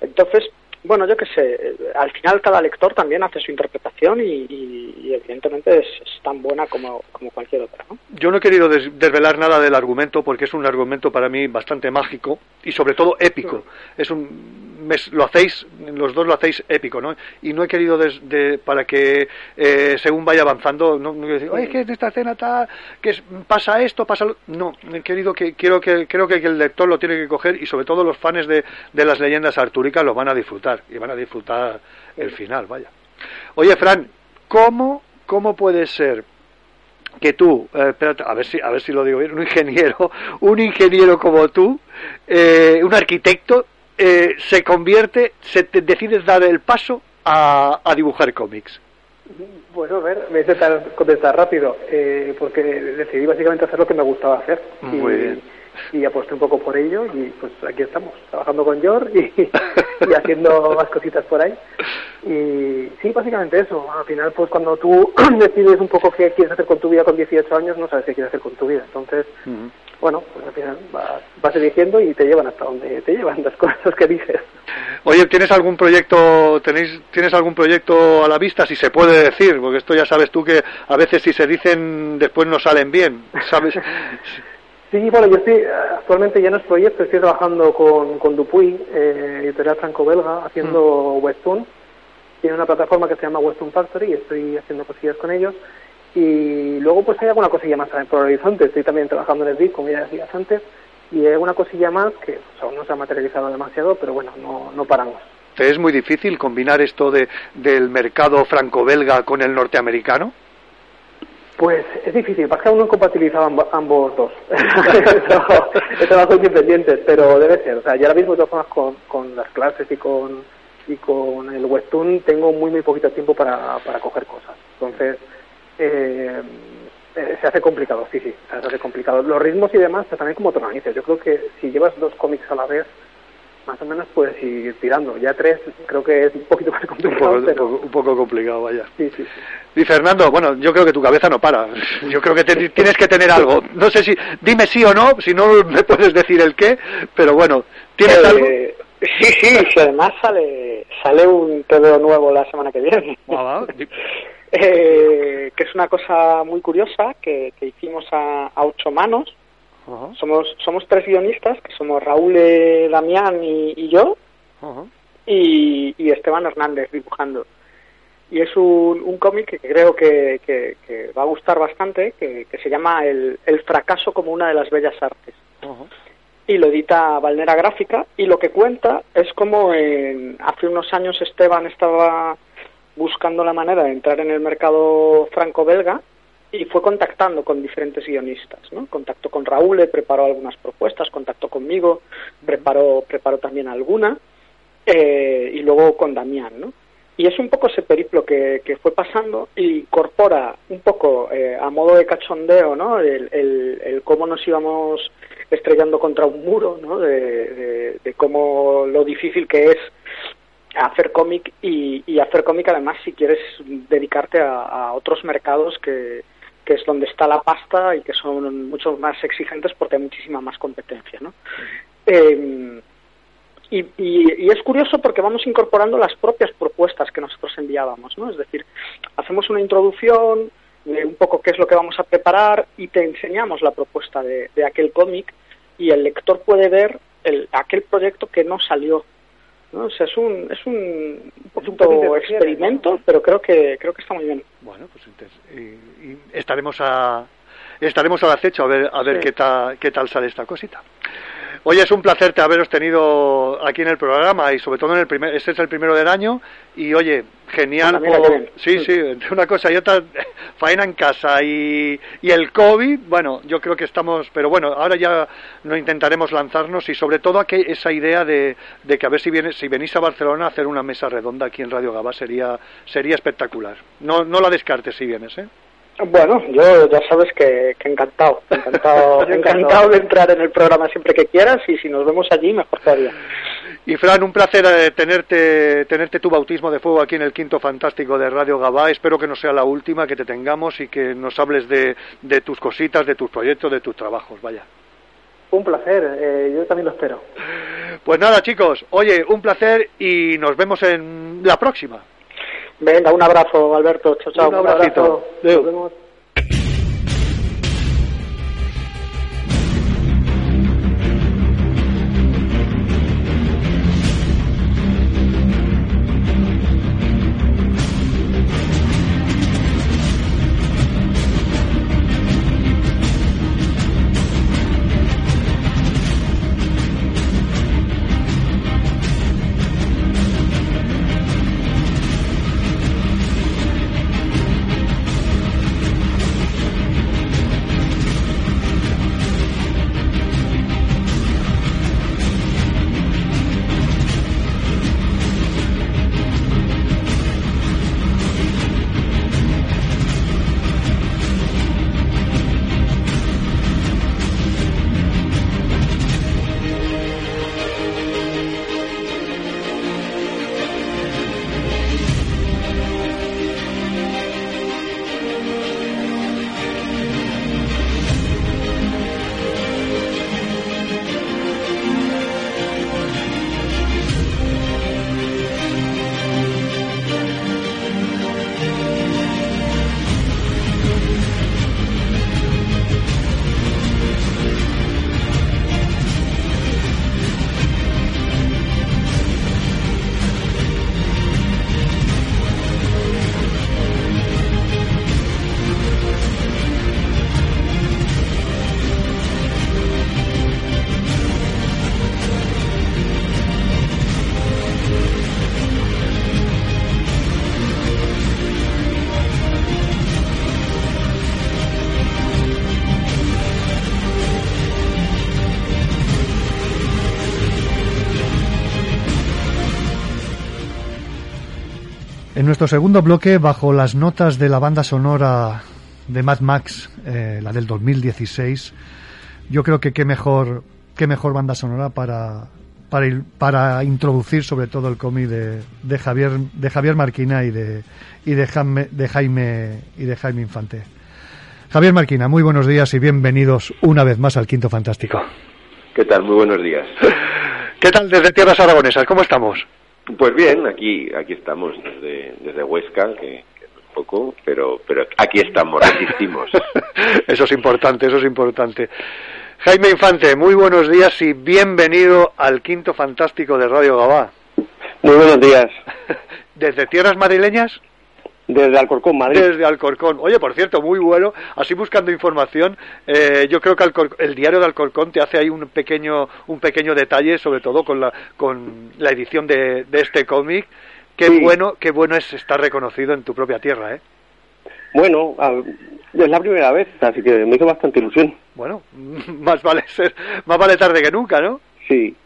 Entonces, bueno, yo qué sé, al final cada lector también hace su interpretación y, evidentemente es, tan buena como, cualquier otra. ¿no? Yo no he querido desvelar nada del argumento porque es un argumento para mí bastante mágico y sobre todo épico. Es un, lo hacéis, los dos lo hacéis épico, ¿no? Y no he querido de, para que eh, según vaya avanzando, no, no decir, oye, que en esta escena está, que pasa esto, pasa lo... No, he querido que, quiero que, creo que, el lector lo tiene que coger y sobre todo los fans de, de las leyendas artúricas lo van a disfrutar y van a disfrutar el final, vaya. Oye, Fran, ¿cómo, cómo puede ser que tú, eh, espérate, a ver si a ver si lo digo bien, un ingeniero, un ingeniero como tú, eh, un arquitecto, eh, se convierte, se te, decides dar el paso a, a dibujar cómics. Bueno, a ver, me a contestar rápido, porque decidí básicamente hacer lo que me gustaba hacer. Muy bien y aposté un poco por ello y pues aquí estamos, trabajando con George y, haciendo más cositas por ahí. Y sí, básicamente eso. Al final, pues cuando tú decides un poco qué quieres hacer con tu vida con 18 años, no sabes qué quieres hacer con tu vida. Entonces, bueno, pues al final vas, vas eligiendo y te llevan hasta donde te llevan las cosas que dices. Oye, ¿tienes algún proyecto, tenéis, tienes algún proyecto a la vista, si se puede decir? Porque esto ya sabes tú que a veces si se dicen después no salen bien, ¿sabes? Sí, bueno, yo estoy actualmente ya en el proyecto, estoy trabajando con, con Dupuy, eh, editorial franco-belga, haciendo mm. Webtoon. Tiene una plataforma que se llama Webtoon Factory y estoy haciendo cosillas con ellos. Y luego pues hay alguna cosilla más por el horizonte. Estoy también trabajando en el DIC, como ya decías antes, y hay alguna cosilla más que aún no se ha materializado demasiado, pero bueno, no, no paramos. ¿Es muy difícil combinar esto de, del mercado franco-belga con el norteamericano? Pues es difícil, pasa que aún no he compatibilizado ambos dos. He trabajado independientes, pero debe ser. O sea, yo ahora mismo, de todas formas, con, las clases y con, y con el Webtoon tengo muy, muy poquito tiempo para, para coger cosas. Entonces, eh, se hace complicado, sí, sí, se hace complicado. Los ritmos y demás, pero también como te. Yo creo que si llevas dos cómics a la vez, más o menos puedes ir tirando. Ya tres creo que es un poquito más complicado. Un poco, complicado, vaya. Sí, sí, Y Fernando, bueno, yo creo que tu cabeza no para. Yo creo que tienes que tener algo. No sé si, dime sí o no, si no me puedes decir el qué, pero bueno, ¿tienes algo? Sí, sí, si además sale, sale un TVO nuevo la semana que viene. Ah, eh, que es una cosa muy curiosa que, que hicimos a, a ocho manos somos, somos tres guionistas, que somos Raúl, eh, Damián y, yo, y, Esteban Hernández dibujando. Y es un, un cómic que creo que, que, va a gustar bastante, que, se llama el, el, fracaso como una de las bellas artes. Y lo edita Valnera Gráfica, y lo que cuenta es como en, hace unos años Esteban estaba buscando la manera de entrar en el mercado franco-belga, y fue contactando con diferentes guionistas, ¿no? Contactó con Raúl, preparó algunas propuestas, contactó conmigo, preparó, preparó también alguna, eh, y luego con Damián, ¿no? Y es un poco ese periplo que, que fue pasando y incorpora un poco eh, a modo de cachondeo, ¿no? El, el, cómo nos íbamos estrellando contra un muro, ¿no? De, de, cómo lo difícil que es hacer cómic y hacer cómic además si quieres dedicarte a otros mercados que, que es donde está la pasta y que son mucho más exigentes porque hay muchísima más competencia. ¿no? Eh, y, y, es curioso porque vamos incorporando las propias propuestas que nosotros enviábamos, ¿no? Es decir, hacemos una introducción de un poco qué es lo que vamos a preparar y te enseñamos la propuesta de, de aquel cómic y el lector puede ver el, aquel proyecto que no salió ¿no? O sea, es un, es un, poquito experimento, pero creo que, creo que está muy bien. Bueno, pues y, estaremos a estaremos al acecho a ver a ver qué tal qué tal sale esta cosita. Oye, es un placer te haberos tenido aquí en el programa y sobre todo en el primer, este es el primero del año y oye, genial. sí, sí, una cosa y otra, faena en casa y, y el COVID, bueno, yo creo que estamos, pero bueno, ahora ya no intentaremos lanzarnos y sobre todo aquí esa idea de, de que a ver si, viene, si venís a Barcelona a hacer una mesa redonda aquí en Radio Gabá sería, sería espectacular. No, no la descartes si vienes, ¿eh? Bueno, yo ya sabes que, encantado, encantado, encantado de entrar en el programa siempre que quieras y si nos vemos allí, mejor todavía. Y Fran, un placer eh, tenerte, tenerte tu bautismo de fuego aquí en el Quinto Fantástico de Radio Gabá. Espero que no sea la última que te tengamos y que nos hables de, de tus cositas, de tus proyectos, de tus trabajos. Vaya. Un placer, eh, yo también lo espero. Pues nada, chicos, oye, un placer y nos vemos en la próxima. Venga, un abrazo, Alberto. Chao, chao. Un, abrazo. Nuestro segundo bloque, bajo las notas de la banda sonora de Mad Max, eh, la del 2016, yo creo que qué mejor, qué mejor banda sonora para, para, para introducir sobre todo el cómic de, de, Javier de Javier Marquina y de y de Jaime, de Jaime y de Jaime Infante. Javier Marquina, muy buenos días y bienvenidos una vez más al Quinto Fantástico. ¿Qué tal? Muy buenos días. ¿Qué tal desde tierras aragonesas? ¿Cómo estamos? Pues bien, aquí aquí estamos desde, desde Huesca, que, que es poco, pero pero aquí estamos, resistimos. eso es importante, eso es importante. Jaime Infante, muy buenos días y bienvenido al Quinto Fantástico de Radio Gabá. Muy buenos días. ¿Desde tierras madrileñas? Desde Alcorcón, Madrid. Desde Alcorcón. Oye, por cierto, muy bueno. Así buscando información, eh, yo creo que Alcor el diario de Alcorcón te hace ahí un pequeño, un pequeño detalle, sobre todo con la, con la edición de, de este cómic. Qué Sí. bueno, qué bueno es estar reconocido en tu propia tierra, ¿eh? Bueno, es la primera vez, así que me hizo bastante ilusión. Bueno, más vale ser, más vale tarde que nunca, ¿no? Sí,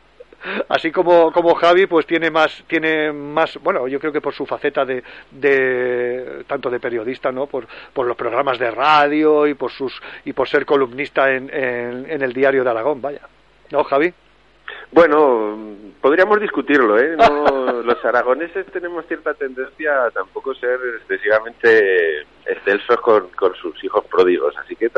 Así como, como Javi, pues tiene más, tiene más, bueno, yo creo que por su faceta de, de tanto de periodista, ¿no? Por, por los programas de radio y por sus, y por ser columnista en, en, en el diario de Aragón, vaya. ¿No, Javi? Bueno, podríamos discutirlo, ¿eh? No, los aragoneses tenemos cierta tendencia a tampoco ser excesivamente excelsos con, con sus hijos pródigos, así que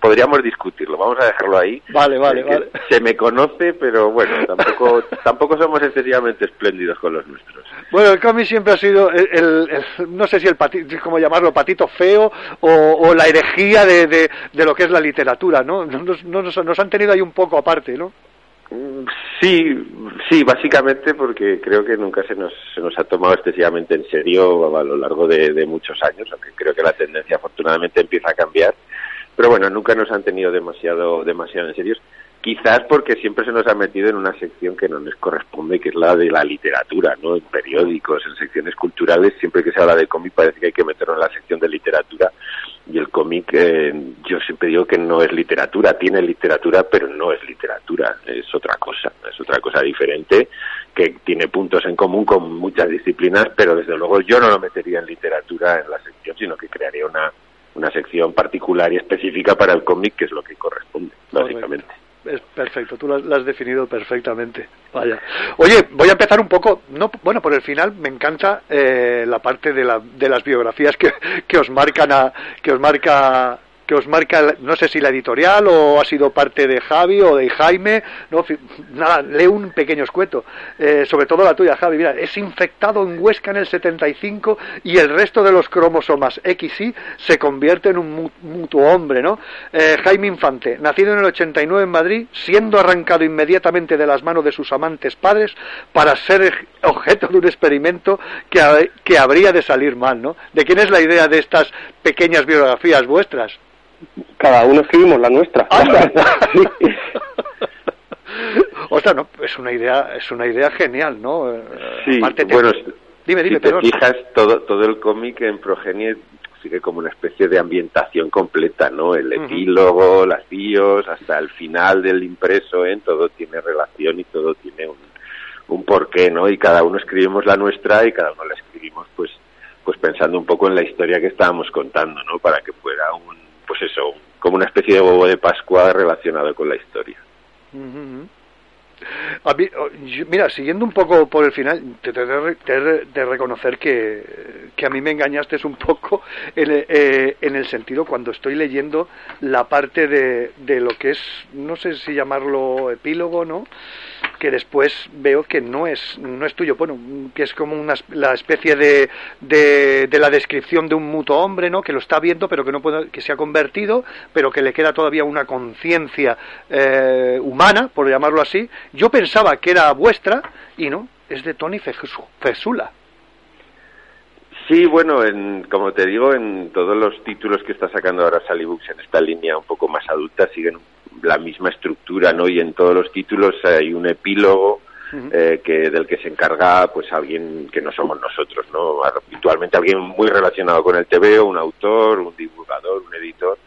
podríamos discutirlo. Vamos a dejarlo ahí. Vale, vale, vale. Se me conoce, pero bueno, tampoco tampoco somos excesivamente espléndidos con los nuestros. Bueno, el cómic siempre ha sido el, el- el- no sé si el patito, cómo llamarlo, patito feo o, o la herejía de, de, de lo que es la literatura, ¿no? Nos, nos, nos han tenido ahí un poco aparte, ¿no? Sí, sí, básicamente porque creo que nunca se nos, se nos ha tomado excesivamente en serio a lo largo de, de muchos años, aunque creo que la tendencia afortunadamente empieza a cambiar. Pero bueno, nunca nos han tenido demasiado, demasiado en serio. Quizás porque siempre se nos ha metido en una sección que no nos corresponde, que es la de la literatura, ¿no? En periódicos, en secciones culturales, siempre que se habla de cómic parece que hay que meterlo en la sección de literatura. Y el cómic, eh, yo siempre digo que no es literatura, tiene literatura, pero no es literatura, es otra cosa, es otra cosa diferente, que tiene puntos en común con muchas disciplinas, pero desde luego yo no lo metería en literatura en la sección, sino que crearía una, una sección particular y específica para el cómic, que es lo que corresponde, básicamente. Es perfecto, tú lo has, definido perfectamente. Vaya. Oye, voy a empezar un poco, no, bueno, por el final me encanta eh, la parte de, la, de las biografías que, que os marcan a, que os marca que os marca, no sé si la editorial o ha sido parte de Javi o de Jaime, no, nada, lee un pequeño escueto, eh, sobre todo la tuya, Javi, mira, es infectado en Huesca en el 75 y el resto de los cromosomas XY se convierte en un mu- mutuo hombre, ¿no? Eh, Jaime Infante, nacido en el 89 en Madrid, siendo arrancado inmediatamente de las manos de sus amantes padres para ser objeto de un experimento que, que habría de salir mal, ¿no? ¿De quién es la idea de estas pequeñas biografías vuestras? Cada uno escribimos la nuestra. Sí. Ostras, no, es una idea, es una idea genial, ¿no? Sí, aparte te- bueno, dime, dime, si te fijas, todo, todo el cómic en Progenie sigue como una especie de ambientación completa, ¿no? El epílogo, las bios, hasta el final del impreso, ¿eh? Todo tiene relación y todo tiene un, un porqué, ¿no? Y cada uno escribimos la nuestra y cada uno la escribimos, pues, pues pensando un poco en la historia que estábamos contando, ¿no? Para que fuera un, pues eso, como una especie de huevo de Pascua relacionado con la historia. Ujú. A mí, oh, mira, siguiendo un poco por el final, te te he de, te de- reconocer que, que a mí me engañaste un poco en, eh, en el sentido cuando estoy leyendo la parte de, de lo que es, no sé si llamarlo epílogo, ¿no? Que después veo que no es no es tuyo. Bueno que es como una, la especie de, de, la descripción de un mutuo hombre no que lo está viendo pero que no puede que se ha convertido pero que le queda todavía una conciencia eh, humana por llamarlo así. Yo pensaba que era vuestra y no es de Tony Fesu- Fesula. Sí, bueno, en, como te digo, en todos los títulos que está sacando ahora Sally Books en esta línea un poco más adulta siguen la misma estructura, ¿no? Y en todos los títulos hay un epílogo eh, que del que se encarga pues alguien que no somos nosotros, ¿no? Habitualmente alguien muy relacionado con el TVO, un autor, un divulgador, un editor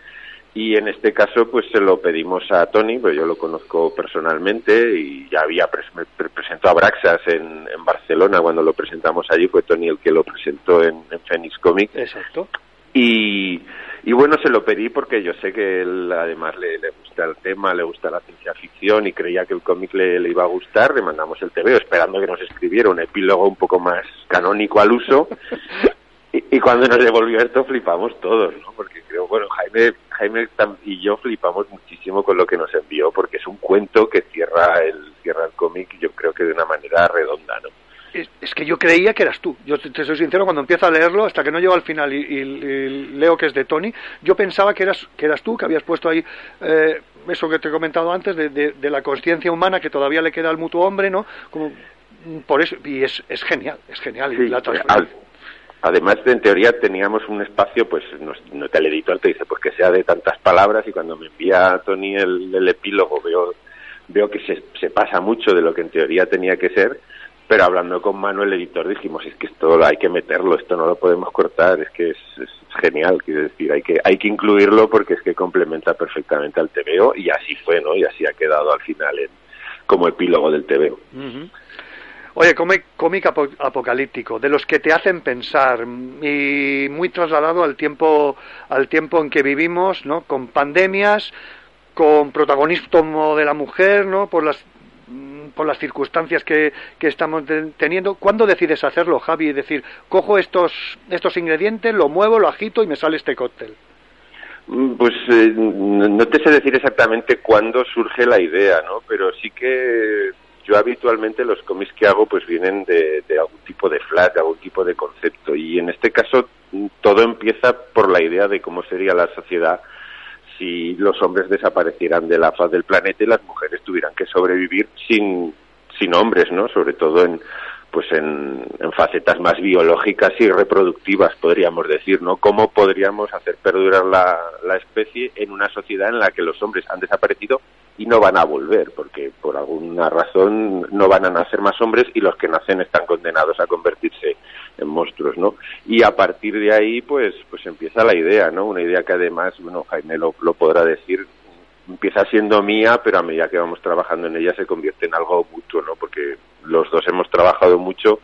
y en este caso pues se lo pedimos a Tony, pues yo lo conozco personalmente y ya había me presentó a Braxas en, en, Barcelona cuando lo presentamos allí, fue Tony el que lo presentó en, en Phoenix Comics. Exacto. Y, y bueno, se lo pedí porque yo sé que él además le, le gusta el tema, le gusta la ciencia ficción y creía que el cómic le, le, iba a gustar. Le mandamos el TVO esperando que nos escribiera un epílogo un poco más canónico al uso. y, y, cuando nos devolvió esto flipamos todos, ¿no? Porque creo, bueno, Jaime, Jaime y yo flipamos muchísimo con lo que nos envió porque es un cuento que cierra el, cierra el cómic yo creo que de una manera redonda, ¿no? Es, es, que yo creía que eras tú. Yo te, te, soy sincero, cuando empiezo a leerlo, hasta que no llego al final y, y, y, leo que es de Tony, yo pensaba que eras, que eras tú, que habías puesto ahí eh, eso que te he comentado antes, de, de, de, la conciencia humana que todavía le queda al mutuo hombre, ¿no? Como, por eso, y es, es genial, es genial. Sí, la al, además, en teoría teníamos un espacio, pues no, no te el editor te dice, pues que sea de tantas palabras, y cuando me envía Tony el, el epílogo veo, veo que se, se pasa mucho de lo que en teoría tenía que ser pero hablando con Manuel, el editor, dijimos, es que esto hay que meterlo, esto no lo podemos cortar, es que es, genial, quiero decir, hay que, hay que incluirlo porque es que complementa perfectamente al TVO y así fue, ¿no? Y así ha quedado al final como epílogo del TVO. Uh -huh. Oye, cómic, apocalíptico, de los que te hacen pensar y muy trasladado al tiempo, al tiempo en que vivimos, ¿no? Con pandemias, con protagonismo de la mujer, ¿no? Por las por las circunstancias que, que estamos teniendo. ¿Cuándo decides hacerlo, Javi? Es decir, cojo estos, estos ingredientes, lo muevo, lo agito y me sale este cóctel. Pues eh, no te sé decir exactamente cuándo surge la idea, ¿no? Pero sí que yo habitualmente los cómics que hago pues vienen de, algún tipo de flash, de algún tipo de concepto. Y en este caso todo empieza por la idea de cómo sería la sociedad si los hombres desaparecieran de la faz del planeta y las mujeres tuvieran que sobrevivir sin, sin hombres, ¿no? Sobre todo en, pues en, en, facetas más biológicas y reproductivas, podríamos decir, ¿no? ¿Cómo podríamos hacer perdurar la, la especie en una sociedad en la que los hombres han desaparecido y no van a volver, porque por alguna razón no van a nacer más hombres y los que nacen están condenados a convertirse en monstruos, ¿no? Y a partir de ahí, pues, pues empieza la idea, ¿no? Una idea que además, bueno, Jaime lo, podrá decir, empieza siendo mía, pero a medida que vamos trabajando en ella se convierte en algo mutuo, ¿no? Porque los dos hemos trabajado mucho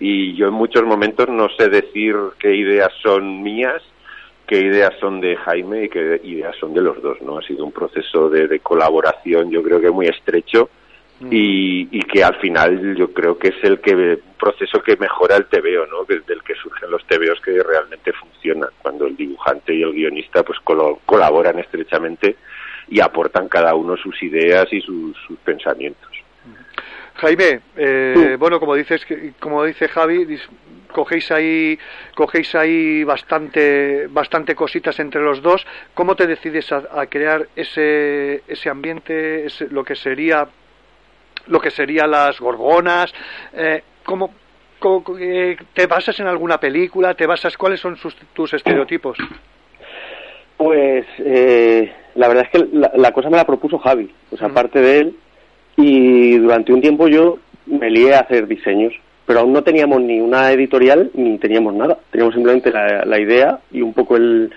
y yo en muchos momentos no sé decir qué ideas son mías, qué ideas son de Jaime y qué ideas son de los dos, ¿no? Ha sido un proceso de, de colaboración, yo creo que muy estrecho mm. y, y, que al final yo creo que es el que proceso que mejora el TVO, ¿no? Desde el que surgen los TVOs que realmente funcionan, cuando el dibujante y el guionista pues col colaboran estrechamente y aportan cada uno sus ideas y sus, sus pensamientos. Jaime, eh, bueno, como dices, como dice Javi, cogéis ahí, cogéis ahí bastante, bastante cositas entre los dos. ¿Cómo te decides a, a crear ese, ese ambiente, ese, lo que sería, lo que sería las gorgonas? Eh, ¿Cómo, eh, te basas en alguna película? ¿Te basas cuáles son sus, tus estereotipos? Pues eh, la verdad es que la, la, cosa me la propuso Javi, pues aparte uh -huh. de él y durante un tiempo yo me lié a hacer diseños, pero aún no teníamos ni una editorial ni teníamos nada. Teníamos simplemente la, la idea y un poco el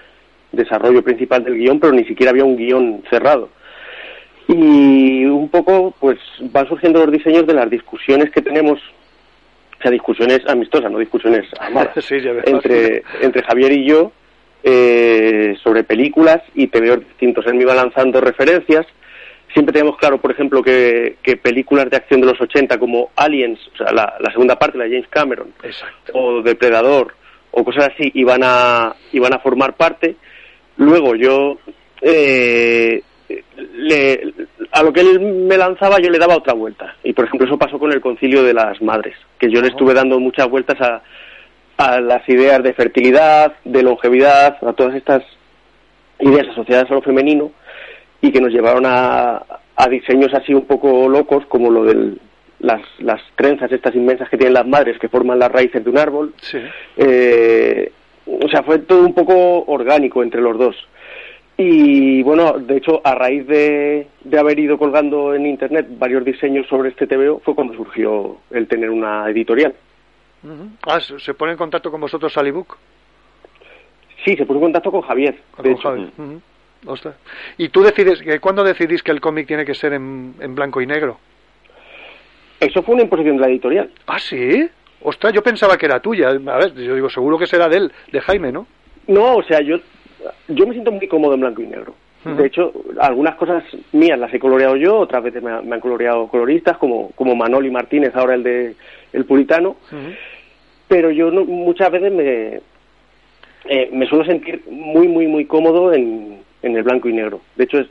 desarrollo principal del guion, pero ni siquiera había un guion cerrado. Y un poco, pues van surgiendo los diseños de las discusiones que tenemos, o sea, discusiones amistosas, no discusiones amadas, sí, entre, entre Javier y yo eh, sobre películas y TVO distintos. Él me iba lanzando referencias siempre tenemos claro, por ejemplo, que, que, películas de acción de los 80 como Aliens, o sea, la, la segunda parte, la James Cameron, Exacto. o Depredador, o cosas así, iban a, iban a formar parte. Luego yo, eh, le, a lo que él me lanzaba yo le daba otra vuelta. Y, por ejemplo, eso pasó con el Concilio de las Madres, que yo le estuve dando muchas vueltas a, a las ideas de fertilidad, de longevidad, a todas estas ideas asociadas a lo femenino, y que nos llevaron a, a diseños así un poco locos, como lo de las, las trenzas estas inmensas que tienen las madres que forman las raíces de un árbol. Sí. Eh, o sea, fue todo un poco orgánico entre los dos. Y bueno, de hecho, a raíz de, de haber ido colgando en internet varios diseños sobre este TVO, fue cuando surgió el tener una editorial. Uh -huh. Ah, ¿se pone en contacto con vosotros Alibook? Sí, se puso en contacto con Javier. Con, con Javier. Uh -huh. Ostras. ¿Y tú decides, que cuándo decidís que el cómic tiene que ser en, en blanco y negro? Eso fue una imposición de la editorial. ¿Ah, sí? Ostras, yo pensaba que era tuya. A ver, yo digo, seguro que será de él, de Jaime, ¿no? No, o sea, yo, yo me siento muy cómodo en blanco y negro. De hecho, algunas cosas mías las he coloreado yo, otras veces me, han coloreado coloristas, como, como Manoli Martínez, ahora el de El Puritano. Pero yo muchas veces me, eh, me suelo sentir muy, muy, muy cómodo en, en el blanco y negro. De hecho, es,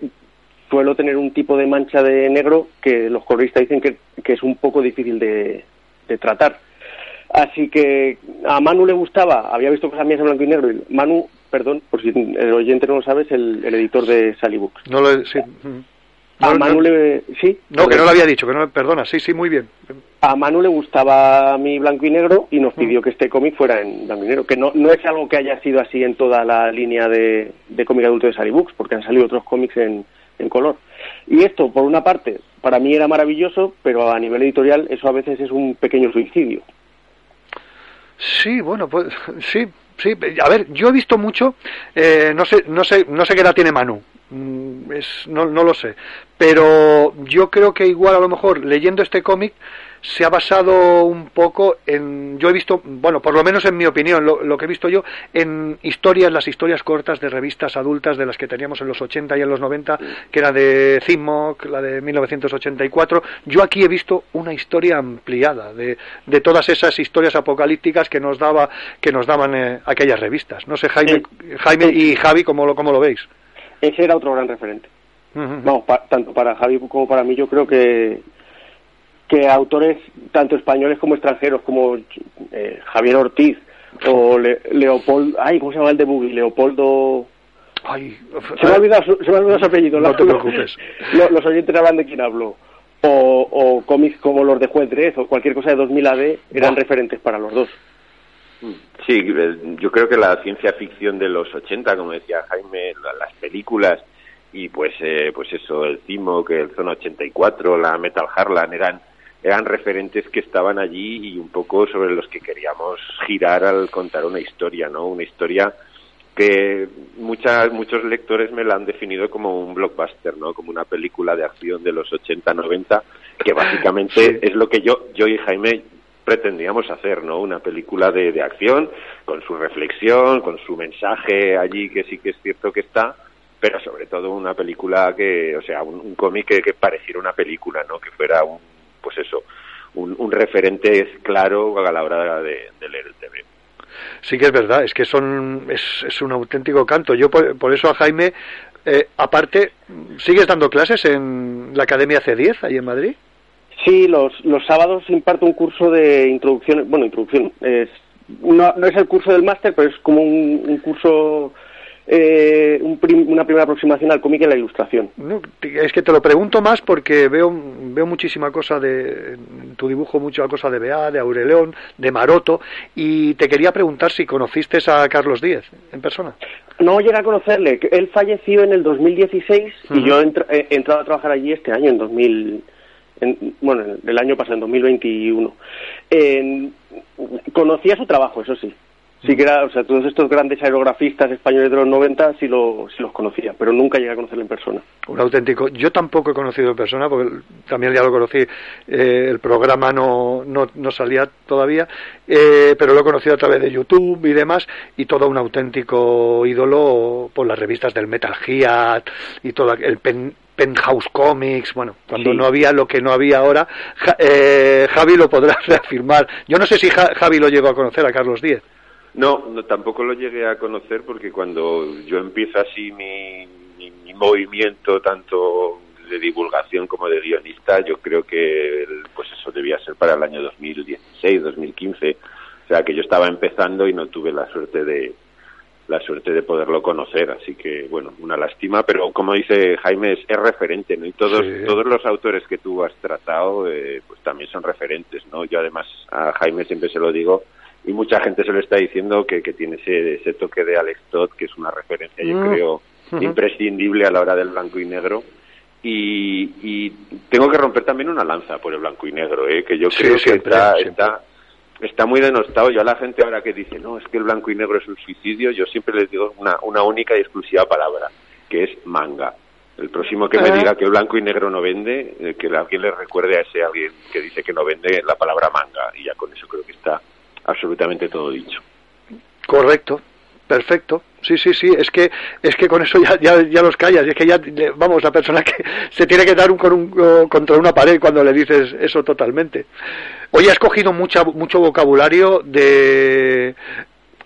suelo tener un tipo de mancha de negro que los coloristas dicen que, que es un poco difícil de, de tratar. Así que a Manu le gustaba, había visto cosas mías en blanco y negro. Y Manu, perdón, por si el oyente no lo sabe, es el, el editor de Sally Books. No lo sí. A Manu le. Sí. No, que no lo había dicho, que no. Perdona, sí, sí, muy bien. A Manu le gustaba mi blanco y negro y nos pidió que este cómic fuera en blanco y negro. Que no, no es algo que haya sido así en toda la línea de, de cómic adulto de Sally Books, porque han salido otros cómics en, en color. Y esto, por una parte, para mí era maravilloso, pero a nivel editorial eso a veces es un pequeño suicidio. Sí, bueno, pues sí, sí. A ver, yo he visto mucho, eh, no sé, no sé, no sé qué edad tiene Manu. Mm, Es, no, no lo sé, pero yo creo que igual a lo mejor leyendo este cómic se ha basado un poco en, yo he visto, bueno, por lo menos en mi opinión, lo, lo, que he visto yo, en historias, las historias cortas de revistas adultas de las que teníamos en los 80 y en los 90, que era de Zimmock, la de 1984. Yo aquí he visto una historia ampliada de, de todas esas historias apocalípticas que nos daba, que nos daban eh, aquellas revistas. No sé, Jaime, Jaime y Javi, ¿cómo lo, cómo lo veis? Ese era otro gran referente. Uh -huh. Vamos, pa, tanto para Javi como para mí, yo creo que que autores tanto españoles como extranjeros como eh, Javier Ortiz o Le, Leopoldo ay cómo se llama el de Boogie Leopoldo. Ay, se me ha olvidado su, se me ha olvidado su apellido no te preocupes. los, los, oyentes hablan de quién hablo. O, o cómics como los de Juez o cualquier cosa de 2000 AD eran referentes para los dos Sí, eh, yo creo que la ciencia ficción de los 80, como decía Jaime, las películas y pues eh, pues eso, el Cimo, que el Zona 84, la Metal Harlan eran eran referentes que estaban allí y un poco sobre los que queríamos girar al contar una historia, ¿no? Una historia que muchas, muchos lectores me la han definido como un blockbuster, ¿no? Como una película de acción de los 80-90, que básicamente sí. es lo que yo, yo y Jaime pretendíamos hacer, ¿no? Una película de, de acción, con su reflexión, con su mensaje allí, que sí que es cierto que está, pero sobre todo una película que, o sea, un, cómic que, que pareciera una película, ¿no? Que fuera un pues eso, un, un referente claro a la hora de, de, leer el TV. Sí que es verdad, es que son es, es un auténtico canto. Yo por, por eso a Jaime, eh, aparte, ¿sigues dando clases en la Academia C10, ahí en Madrid? Sí, los, los sábados imparto un curso de introducción, bueno, introducción, es, no, no es el curso del máster, pero es como un, un curso eh, un prim, una primera aproximación al cómic y la ilustración. No, es que te lo pregunto más porque veo, veo muchísima cosa de en tu dibujo, mucha cosa de Bea, de Aureleón, de Maroto, y te quería preguntar si conociste a Carlos Díez en persona. No llegué a conocerle, él falleció en el 2016 uh -huh. y yo he entrado a trabajar allí este año, en 2000, en, bueno, el año pasado, en 2021. Eh, conocía su trabajo, eso sí sí que era, o sea, todos estos grandes aerografistas españoles de los 90 sí, lo, sí los conocía, pero nunca llegué a conocerlo en persona. Un auténtico. Yo tampoco he conocido en persona, porque también ya lo conocí, eh, el programa no, no, no salía todavía, eh, pero lo he conocido a través de YouTube y demás, y todo un auténtico ídolo por las revistas del Metal Gear y todo el pen, Penthouse Comics, bueno, cuando sí. no había lo que no había ahora, ja, eh, Javi lo podrá reafirmar. Yo no sé si ja, Javi lo llegó a conocer a Carlos Díez. No, no, tampoco lo llegué a conocer porque cuando yo empiezo así mi, mi, mi, movimiento tanto de divulgación como de guionista, yo creo que pues eso debía ser para el año 2016, 2015. O sea, que yo estaba empezando y no tuve la suerte de la suerte de poderlo conocer, así que bueno, una lástima, pero como dice Jaime es, es referente, ¿no? Y todos sí. todos los autores que tú has tratado eh, pues también son referentes, ¿no? Yo además a Jaime siempre se lo digo, y mucha gente se lo está diciendo que, que tiene ese, ese toque de Alex Todd, que es una referencia, yo mm. creo, uh -huh. imprescindible a la hora del blanco y negro. Y, y, tengo que romper también una lanza por el blanco y negro, ¿eh? que yo sí, creo siempre, que está, siempre. está, está muy denostado. Yo a la gente ahora que dice, no, es que el blanco y negro es un suicidio, yo siempre les digo una, una única y exclusiva palabra, que es manga. El próximo que me Ah. diga que el blanco y negro no vende, eh, que alguien le recuerde a ese alguien que dice que no vende la palabra manga. Y ya con eso creo que está absolutamente todo dicho. Correcto, perfecto. Sí, sí, sí, es que es que con eso ya, ya, ya los callas, es que ya, le- vamos, la persona que se tiene que dar un, con un, contra una pared cuando le dices eso totalmente. Hoy has cogido mucha, mucho vocabulario de,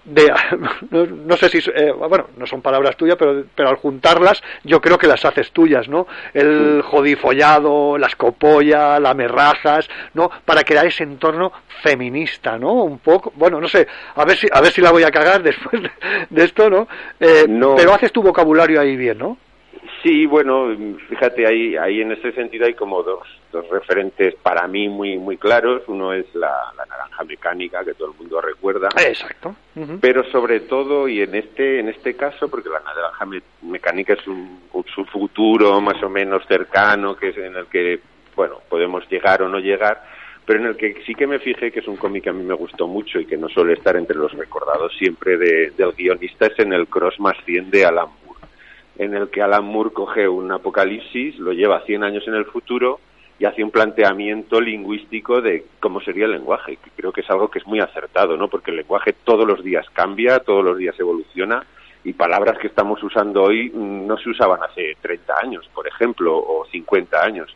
de no, no sé si eh, bueno no son palabras tuyas pero pero al juntarlas yo creo que las haces tuyas no el jodifollado la escopolla la merrajas no para crear ese entorno feminista no un poco bueno no sé a ver si a ver si la voy a cagar después de, de esto no Eh, No. pero haces tu vocabulario ahí bien no Sí, bueno, fíjate, ahí, ahí en ese sentido hay como dos, dos referentes para mí muy, muy claros. Uno es la, la naranja mecánica, que todo el mundo recuerda. exacto pero sobre todo y en este en este caso porque la naranja me- mecánica es un, un- su futuro más o menos cercano que es en el que bueno podemos llegar o no llegar pero en el que sí que me fijé que es un cómic que a mí me gustó mucho y que no suele estar entre los recordados siempre de- del guionista es en el Cross más 100 de Alan en el que Alan Moore coge un apocalipsis, lo lleva 100 años en el futuro y hace un planteamiento lingüístico de cómo sería el lenguaje, que creo que es algo que es muy acertado, ¿no? Porque el lenguaje todos los días cambia, todos los días evoluciona y palabras que estamos usando hoy no se usaban hace 30 años, por ejemplo, o 50 años.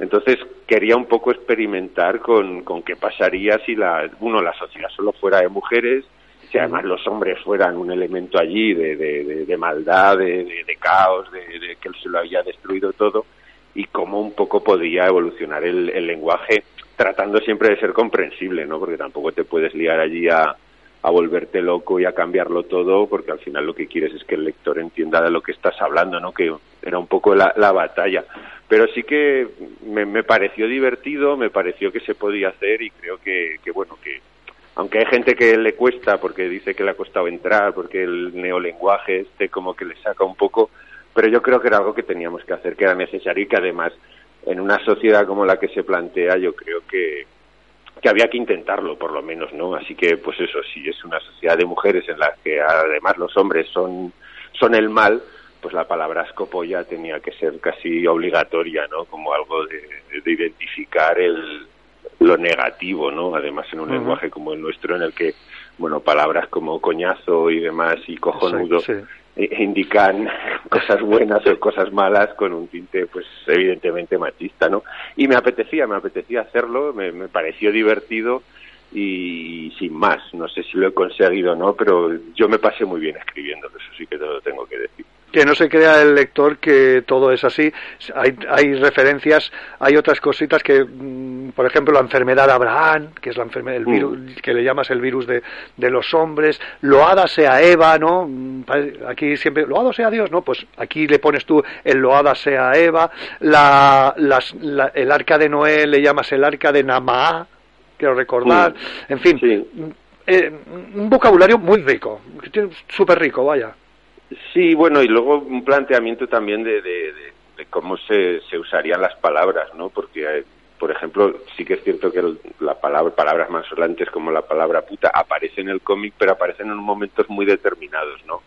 Entonces quería un poco experimentar con, con qué pasaría si la, uno, la sociedad solo fuera de mujeres, si además los hombres fueran un elemento allí de, de, de- maldad, de, caos, de, de que él se lo había destruido todo, y cómo un poco podía evolucionar el, el lenguaje, tratando siempre de ser comprensible, ¿no? Porque tampoco te puedes liar allí a, a volverte loco y a cambiarlo todo, porque al final lo que quieres es que el lector entienda de lo que estás hablando, ¿no? Que era un poco la, la batalla. Pero sí que me, me pareció divertido, me pareció que se podía hacer y creo que, que bueno, que aunque hay gente que le cuesta porque dice que le ha costado entrar, porque el neolenguaje este como que le saca un poco, pero yo creo que era algo que teníamos que hacer, que era necesario y que además en una sociedad como la que se plantea yo creo que, que había que intentarlo por lo menos, ¿no? Así que pues eso, si es una sociedad de mujeres en la que además los hombres son, son el mal, pues la palabra escopolla tenía que ser casi obligatoria, ¿no? Como algo de, de identificar el, lo negativo, ¿no? Además en un lenguaje como el nuestro en el que, bueno, palabras como coñazo y demás y cojonudo Sí, sí. eh, indican cosas buenas o cosas malas con un tinte, pues evidentemente machista, ¿no? Y me apetecía, me apetecía hacerlo, me, me pareció divertido y sin más, no sé si lo he conseguido o no, pero yo me pasé muy bien escribiendo, eso sí que te lo tengo que decir. Que no se crea el lector que todo es así. Hay, hay referencias, hay otras cositas que, mm, por ejemplo, la enfermedad de Abraham, que es la enfermedad, el Mm. virus, que le llamas el virus de, de los hombres, loada sea Eva, ¿no? Mm, Aquí siempre, loado sea Dios, ¿no? Pues aquí le pones tú el loada sea Eva, la, las- la- el arca de Noé le llamas el arca de Namá, quiero recordar, en fin, Sí. eh, un vocabulario muy rico, súper rico, vaya. Sí, bueno, y luego un planteamiento también de, de, cómo se, se usarían las palabras, ¿no? Porque, eh, por ejemplo, sí que es cierto que el- la palabra, palabras más solantes como la palabra puta aparece en el cómic, pero aparecen en momentos muy determinados, ¿no?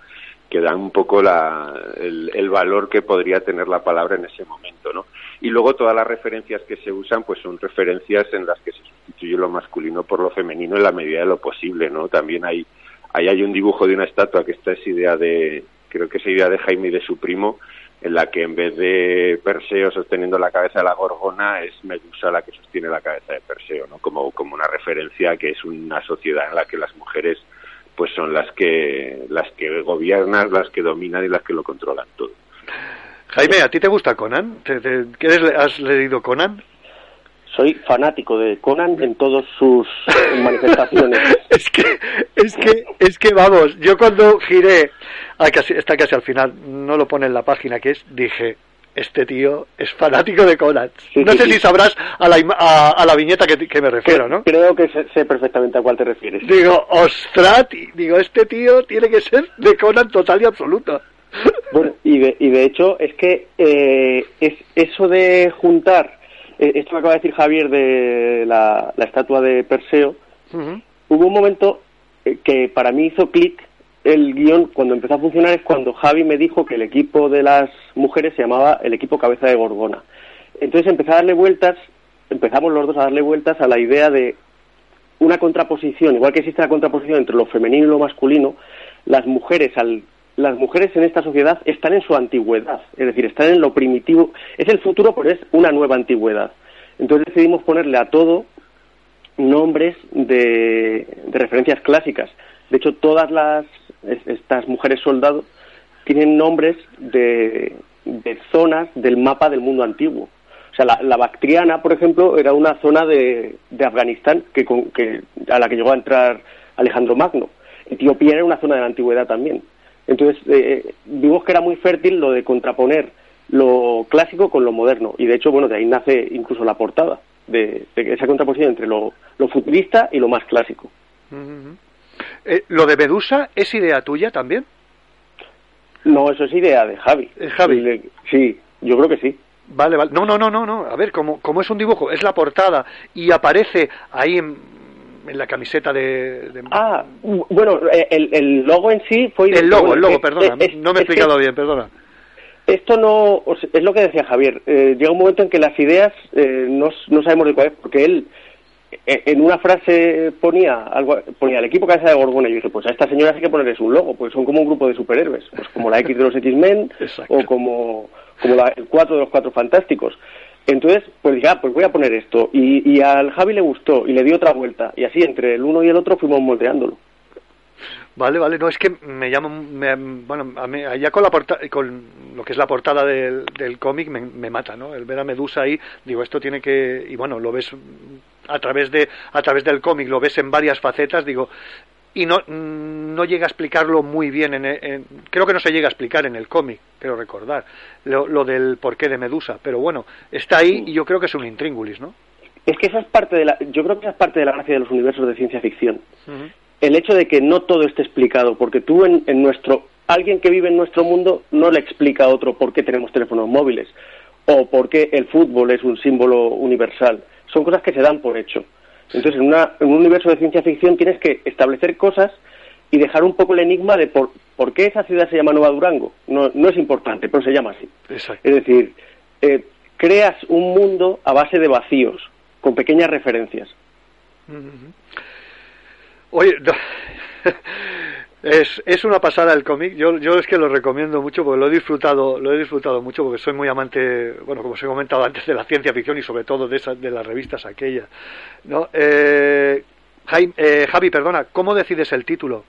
Que dan un poco la, el, el valor que podría tener la palabra en ese momento, ¿no? Y luego todas las referencias que se usan, pues son referencias en las que se sustituye lo masculino por lo femenino en la medida de lo posible, ¿no? También hay ahí hay un dibujo de una estatua que esta es idea de, creo que es idea de Jaime y de su primo, en la que en vez de Perseo sosteniendo la cabeza de la gorgona, es Medusa la que sostiene la cabeza de Perseo, ¿no? Como, como una referencia a que es una sociedad en la que las mujeres pues son las que las que gobiernan, las que dominan y las que lo controlan todo. Jaime, ¿a ti te gusta Conan? ¿Te, te- ¿quieres le- ¿Has leído Conan? Soy fanático de Conan en todas sus manifestaciones. es que, es que, es que vamos, yo cuando giré, ah, casi, está casi al final, no lo pone en la página que es, dije, este tío es fanático de Conan. Sí, no sí, sé sí. si sabrás a la, a, a la viñeta que, que me refiero, ¿no? Creo que sé, sé perfectamente a cuál te refieres. Digo, ostras, digo, este tío tiene que ser de Conan total y absoluto. Bueno, y de, y de hecho es que eh, es eso de juntar, esto que acaba de decir Javier de la, la estatua de Perseo, hubo un momento eh, que para mí hizo clic el guion, cuando empezó a funcionar, es cuando Javi me dijo que el equipo de las mujeres se llamaba el equipo Cabeza de Gorgona. Entonces empecé a darle vueltas, empezamos los dos a darle vueltas a la idea de una contraposición, igual que existe la contraposición entre lo femenino y lo masculino, las mujeres al las mujeres en esta sociedad están en su antigüedad, es decir, están en lo primitivo, es el futuro, pero es una nueva antigüedad. Entonces decidimos ponerle a todo nombres de, de referencias clásicas. De hecho, todas las estas mujeres soldados tienen nombres de, de zonas del mapa del mundo antiguo. O sea, la, Bactriana, por ejemplo, era una zona de, de Afganistán que, que, a la que llegó a entrar Alejandro Magno. Etiopía era una zona de la antigüedad también. Entonces, eh, vimos que era muy fértil lo de contraponer lo clásico con lo moderno. Y de hecho, bueno, de ahí nace incluso la portada, de, esa contraposición entre lo, futurista y lo más clásico. Eh, ¿Lo de Medusa es idea tuya también? No, eso es idea de Javi. Javi? Sí, yo creo que sí. Vale, vale. No, no, no, no, no. A ver, como, como es un dibujo, es la portada y aparece ahí en, la camiseta de, Ah, bueno, eh, el, logo en sí fue... El logo, el logo, perdona. no me he explicado bien, perdona. Esto no... Es lo que decía Javier. Eh, llega un momento en que las ideas eh, no, no sabemos de cuál es, porque él en una frase ponía algo ponía el equipo cabeza de Gorgona y yo dije pues a esta señora hay que ponerles un logo pues son como un grupo de superhéroes pues como la X de los X-Men o como como la, el 4 de los cuatro fantásticos. Entonces, pues dije, ah, pues voy a poner esto. Y, al Javi le gustó y le dio otra vuelta. Y así, entre el uno y el otro, fuimos moldeándolo. Vale, vale, no, es que me llama, bueno, a mí, allá con, la con lo que es la portada del, del cómic me, me, mata, ¿no? El ver a Medusa ahí, digo, esto tiene que, y bueno, lo ves a través de, a través del cómic, lo ves en varias facetas, digo, y no, no llega a explicarlo muy bien. En, creo que no se llega a explicar en el cómic, quiero recordar, lo, del porqué de Medusa. Pero bueno, está ahí y yo creo que es un intríngulis, ¿no? Es que esa es parte de la, yo creo que esa es parte de la gracia de los universos de ciencia ficción. El hecho de que no todo esté explicado, porque tú en, en nuestro, alguien que vive en nuestro mundo no le explica a otro por qué tenemos teléfonos móviles o por qué el fútbol es un símbolo universal. Son cosas que se dan por hecho. Entonces, en, un universo de ciencia ficción tienes que establecer cosas y dejar un poco el enigma de por, por qué esa ciudad se llama Nueva Durango. No, no es importante, pero se llama así. Es decir, eh, creas un mundo a base de vacíos, con pequeñas referencias. Oye, Es, es una pasada el cómic. Yo, yo es que lo recomiendo mucho porque lo he disfrutado, lo he disfrutado mucho porque soy muy amante, bueno, como os he comentado antes, de la ciencia ficción y sobre todo de esas, de las revistas aquellas. ¿no? Eh, eh, Javi, perdona, ¿cómo decides el título?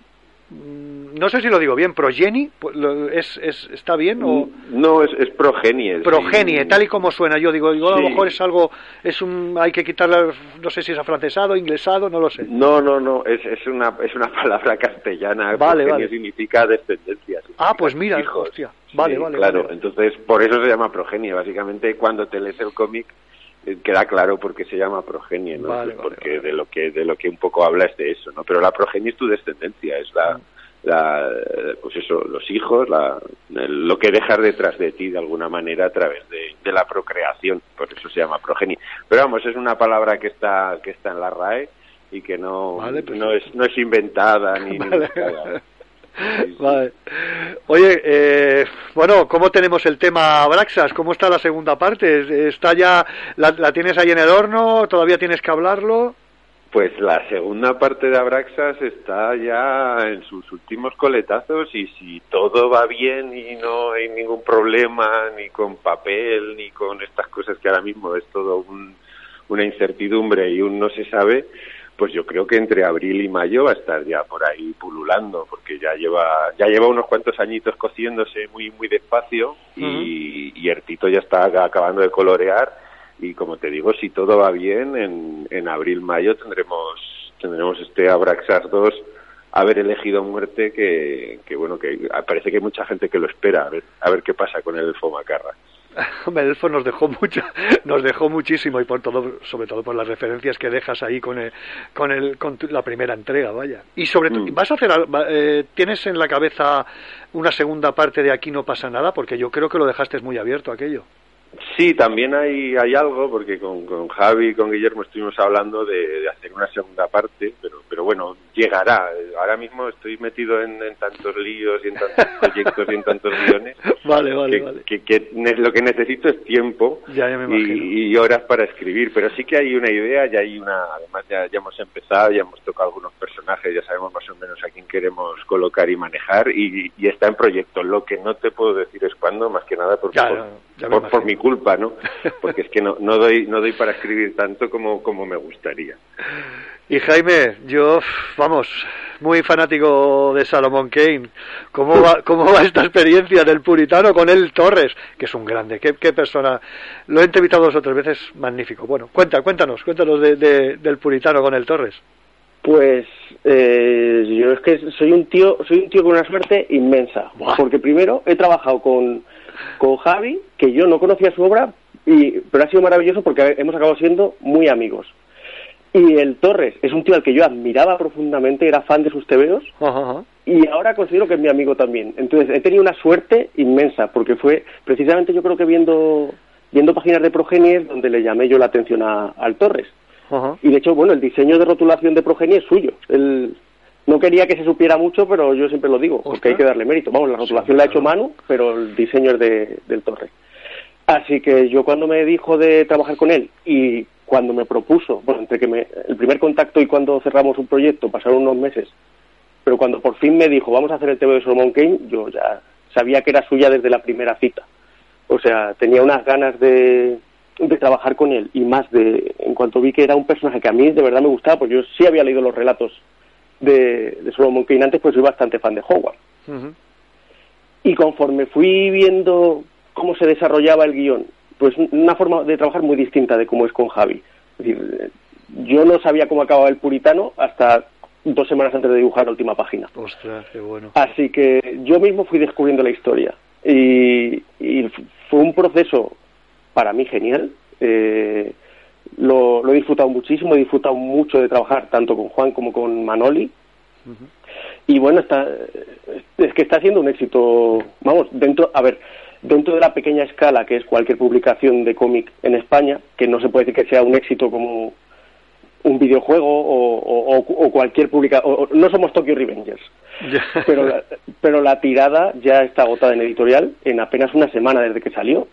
Mm, no sé si lo digo bien, progenie, pues, ¿es, es, ¿está bien o...? No, es, es progenie. Progenie, tal y como suena. Yo digo, digo a lo mejor es algo, es un, hay que quitarle, no sé si es afrancesado, inglesado, no lo sé. No, no, no, es, es, una, es una palabra castellana. Vale, vale. significa descendencia. ah, pues mira, hostia. Vale, vale. Claro, entonces por eso se llama progenie. Básicamente cuando te lees el cómic queda claro por qué se llama progenie, ¿no? porque de lo que de lo que un poco habla es de eso, ¿no? Pero la progenie es tu descendencia, es la, la pues eso, los hijos, la, lo que dejas detrás de ti de alguna manera a través de, de, la procreación, por eso se llama progenie. Pero vamos, es una palabra que está que está en la RAE y que no pues no es no es inventada ni, Vale. Oye, eh, bueno, ¿cómo tenemos el tema Abraxas? ¿Cómo está la segunda parte? ¿Está ya, la, tienes ahí en el horno? ¿Todavía tienes que hablarlo? Pues la segunda parte de Abraxas está ya en sus últimos coletazos y si todo va bien y no hay ningún problema ni con papel ni con estas cosas que ahora mismo es todo una incertidumbre y un no se sabe, pues yo creo que entre abril y mayo va a estar ya por ahí pululando, porque ya lleva ya lleva unos cuantos añitos cociéndose muy muy despacio y, y Ertito ya está acabando de colorear y como te digo, si todo va bien, en, en abril mayo tendremos tendremos este Abraxas 2 haber elegido muerte que, que bueno que parece que hay mucha gente que lo espera a ver a ver qué pasa con el Fomacarra. Hombre, Elfo nos dejó mucho, nos dejó muchísimo y por todo, sobre todo por las referencias que dejas ahí con el, con el, con la primera entrega, vaya. Y sobre todo, mm. vas a hacer, eh, tienes en la cabeza una segunda parte de aquí no pasa nada, porque yo creo que lo dejaste muy abierto aquello. Sí, también hay, hay algo, porque con, con Javi y con Guillermo estuvimos hablando de, hacer una segunda parte, pero, pero bueno, llegará. Ahora mismo estoy metido en, tantos líos y en tantos proyectos y en tantos guiones. Vale, vale, vale. Que, lo que necesito es tiempo y, horas para escribir. Pero sí que hay una idea, ya hay una. Además, ya, ya hemos empezado, ya hemos tocado algunos personajes, ya sabemos más o menos a quién queremos colocar y manejar. Y, está en proyecto. Lo que no te puedo decir es cuándo, más que nada porque por, por, mi culpa, ¿no? Porque es que no, no doy no doy para escribir tanto como, como me gustaría. Y Jaime, yo, vamos, muy fanático de Salomón Kane. ¿Cómo va, cómo va esta experiencia del puritano con él Torres? Que es un grande, qué, qué persona. Lo he entrevistado dos o tres veces, magnífico. Bueno, cuenta, cuéntanos, cuéntanos de, del puritano con el Torres. Pues eh, yo es que soy un tío, soy un tío con una suerte inmensa. Porque primero he trabajado con, con Javi, que yo no conocía su obra, y, pero ha sido maravilloso porque hemos acabado siendo muy amigos. Y el Torres es un tío al que yo admiraba profundamente, era fan de sus tebeos, y ahora considero que es mi amigo también. Entonces he tenido una suerte inmensa, porque fue precisamente yo creo que viendo, viendo páginas de Progenies donde le llamé yo la atención a, al Torres. Y de hecho, bueno, el diseño de rotulación de Progenie es suyo. Él no quería que se supiera mucho, pero yo siempre lo digo, porque hay que darle mérito. Vamos, la rotulación la ha hecho Manu, pero el diseño es de, del Torres. Así que yo cuando me dijo de trabajar con él y cuando me propuso, bueno, entre que me, el primer contacto y cuando cerramos un proyecto pasaron unos meses, pero cuando por fin me dijo, vamos a hacer el TV de Solomon Kane, yo ya sabía que era suya desde la primera cita. O sea, tenía unas ganas de, de trabajar con él y más de, en cuanto vi que era un personaje que a mí de verdad me gustaba, pues yo sí había leído los relatos de, de Solomon Kane antes, pues soy bastante fan de Howard. Y conforme fui viendo cómo se desarrollaba el guion pues una forma de trabajar muy distinta de cómo es con Javi. Es decir, yo no sabía cómo acababa el puritano hasta dos semanas antes de dibujar la última página. Ostras, qué bueno. Así que yo mismo fui descubriendo la historia y, fue un proceso para mí genial. Eh, lo, he disfrutado muchísimo, he disfrutado mucho de trabajar tanto con Juan como con Manoli. Y bueno, está, es que está siendo un éxito, vamos, dentro, a ver, dentro de la pequeña escala que es cualquier publicación de cómic en España, que no se puede decir que sea un éxito como un videojuego o, cualquier publicación, no somos Tokyo Revengers, pero, la, pero la tirada ya está agotada en editorial en apenas una semana desde que salió.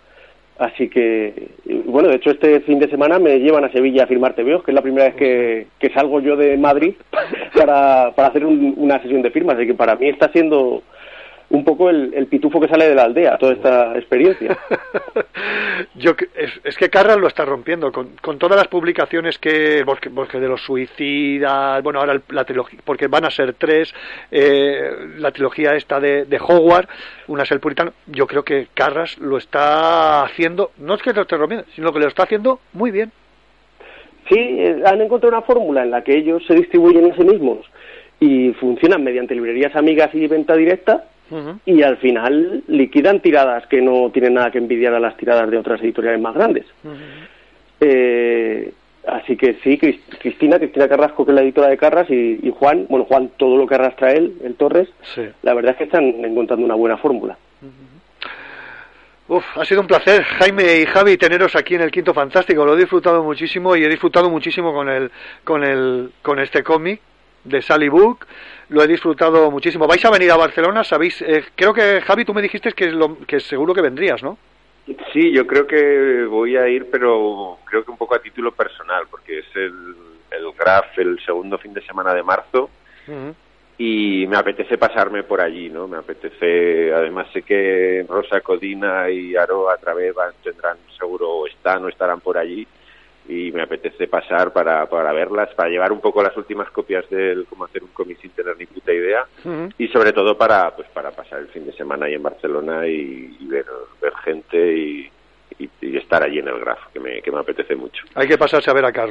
Así que, bueno, de hecho este fin de semana me llevan a Sevilla a firmar TVOs, que es la primera vez que, salgo yo de Madrid para, para hacer una sesión de firmas. Así que para mí está siendo un poco el, pitufo que sale de la aldea, toda esta experiencia. Yo es, que Carras lo está rompiendo con, con todas las publicaciones que bosque, de los suicidas, bueno ahora la trilogía, porque van a ser tres, eh, la trilogía esta de, de Hogwarts, una es el puritano. Yo creo que Carras lo está haciendo, no es que lo esté rompiendo, sino que lo está haciendo muy bien. Sí, eh, han encontrado una fórmula en la que ellos se distribuyen a sí mismos y funcionan mediante librerías amigas y venta directa y al final liquidan tiradas que no tienen nada que envidiar a las tiradas de otras editoriales más grandes. eh, así que sí, Cristina, Cristina Carrasco, que es la editora de Carras, y, Juan, bueno, Juan, todo lo que arrastra él, el Torres, la verdad es que están encontrando una buena fórmula. Uf, ha sido un placer, Jaime y Javi, teneros aquí en el Quinto Fantástico. Lo he disfrutado muchísimo y he disfrutado muchísimo con el, con el, con este cómic de Sally Book. Lo he disfrutado muchísimo. ¿Vais a venir a Barcelona? ¿Sabéis? Eh, creo que, Javi, tú me dijiste que, lo, que seguro que vendrías, ¿no? Sí, yo creo que voy a ir, pero creo que un poco a título personal, porque es el, el GRAF el segundo fin de semana de marzo. Y me apetece pasarme por allí, ¿no? Me apetece, además sé que Rosa Codina y Aroa Traveva tendrán seguro, o están o estarán por allí y me apetece pasar para, para verlas, para llevar un poco las últimas copias del cómo hacer un cómic sin tener ni puta idea y sobre todo para pues para pasar el fin de semana ahí en Barcelona y, ver, ver gente y, y, estar allí en el graf, que me, que me apetece mucho. Hay que pasarse a ver a Carlos.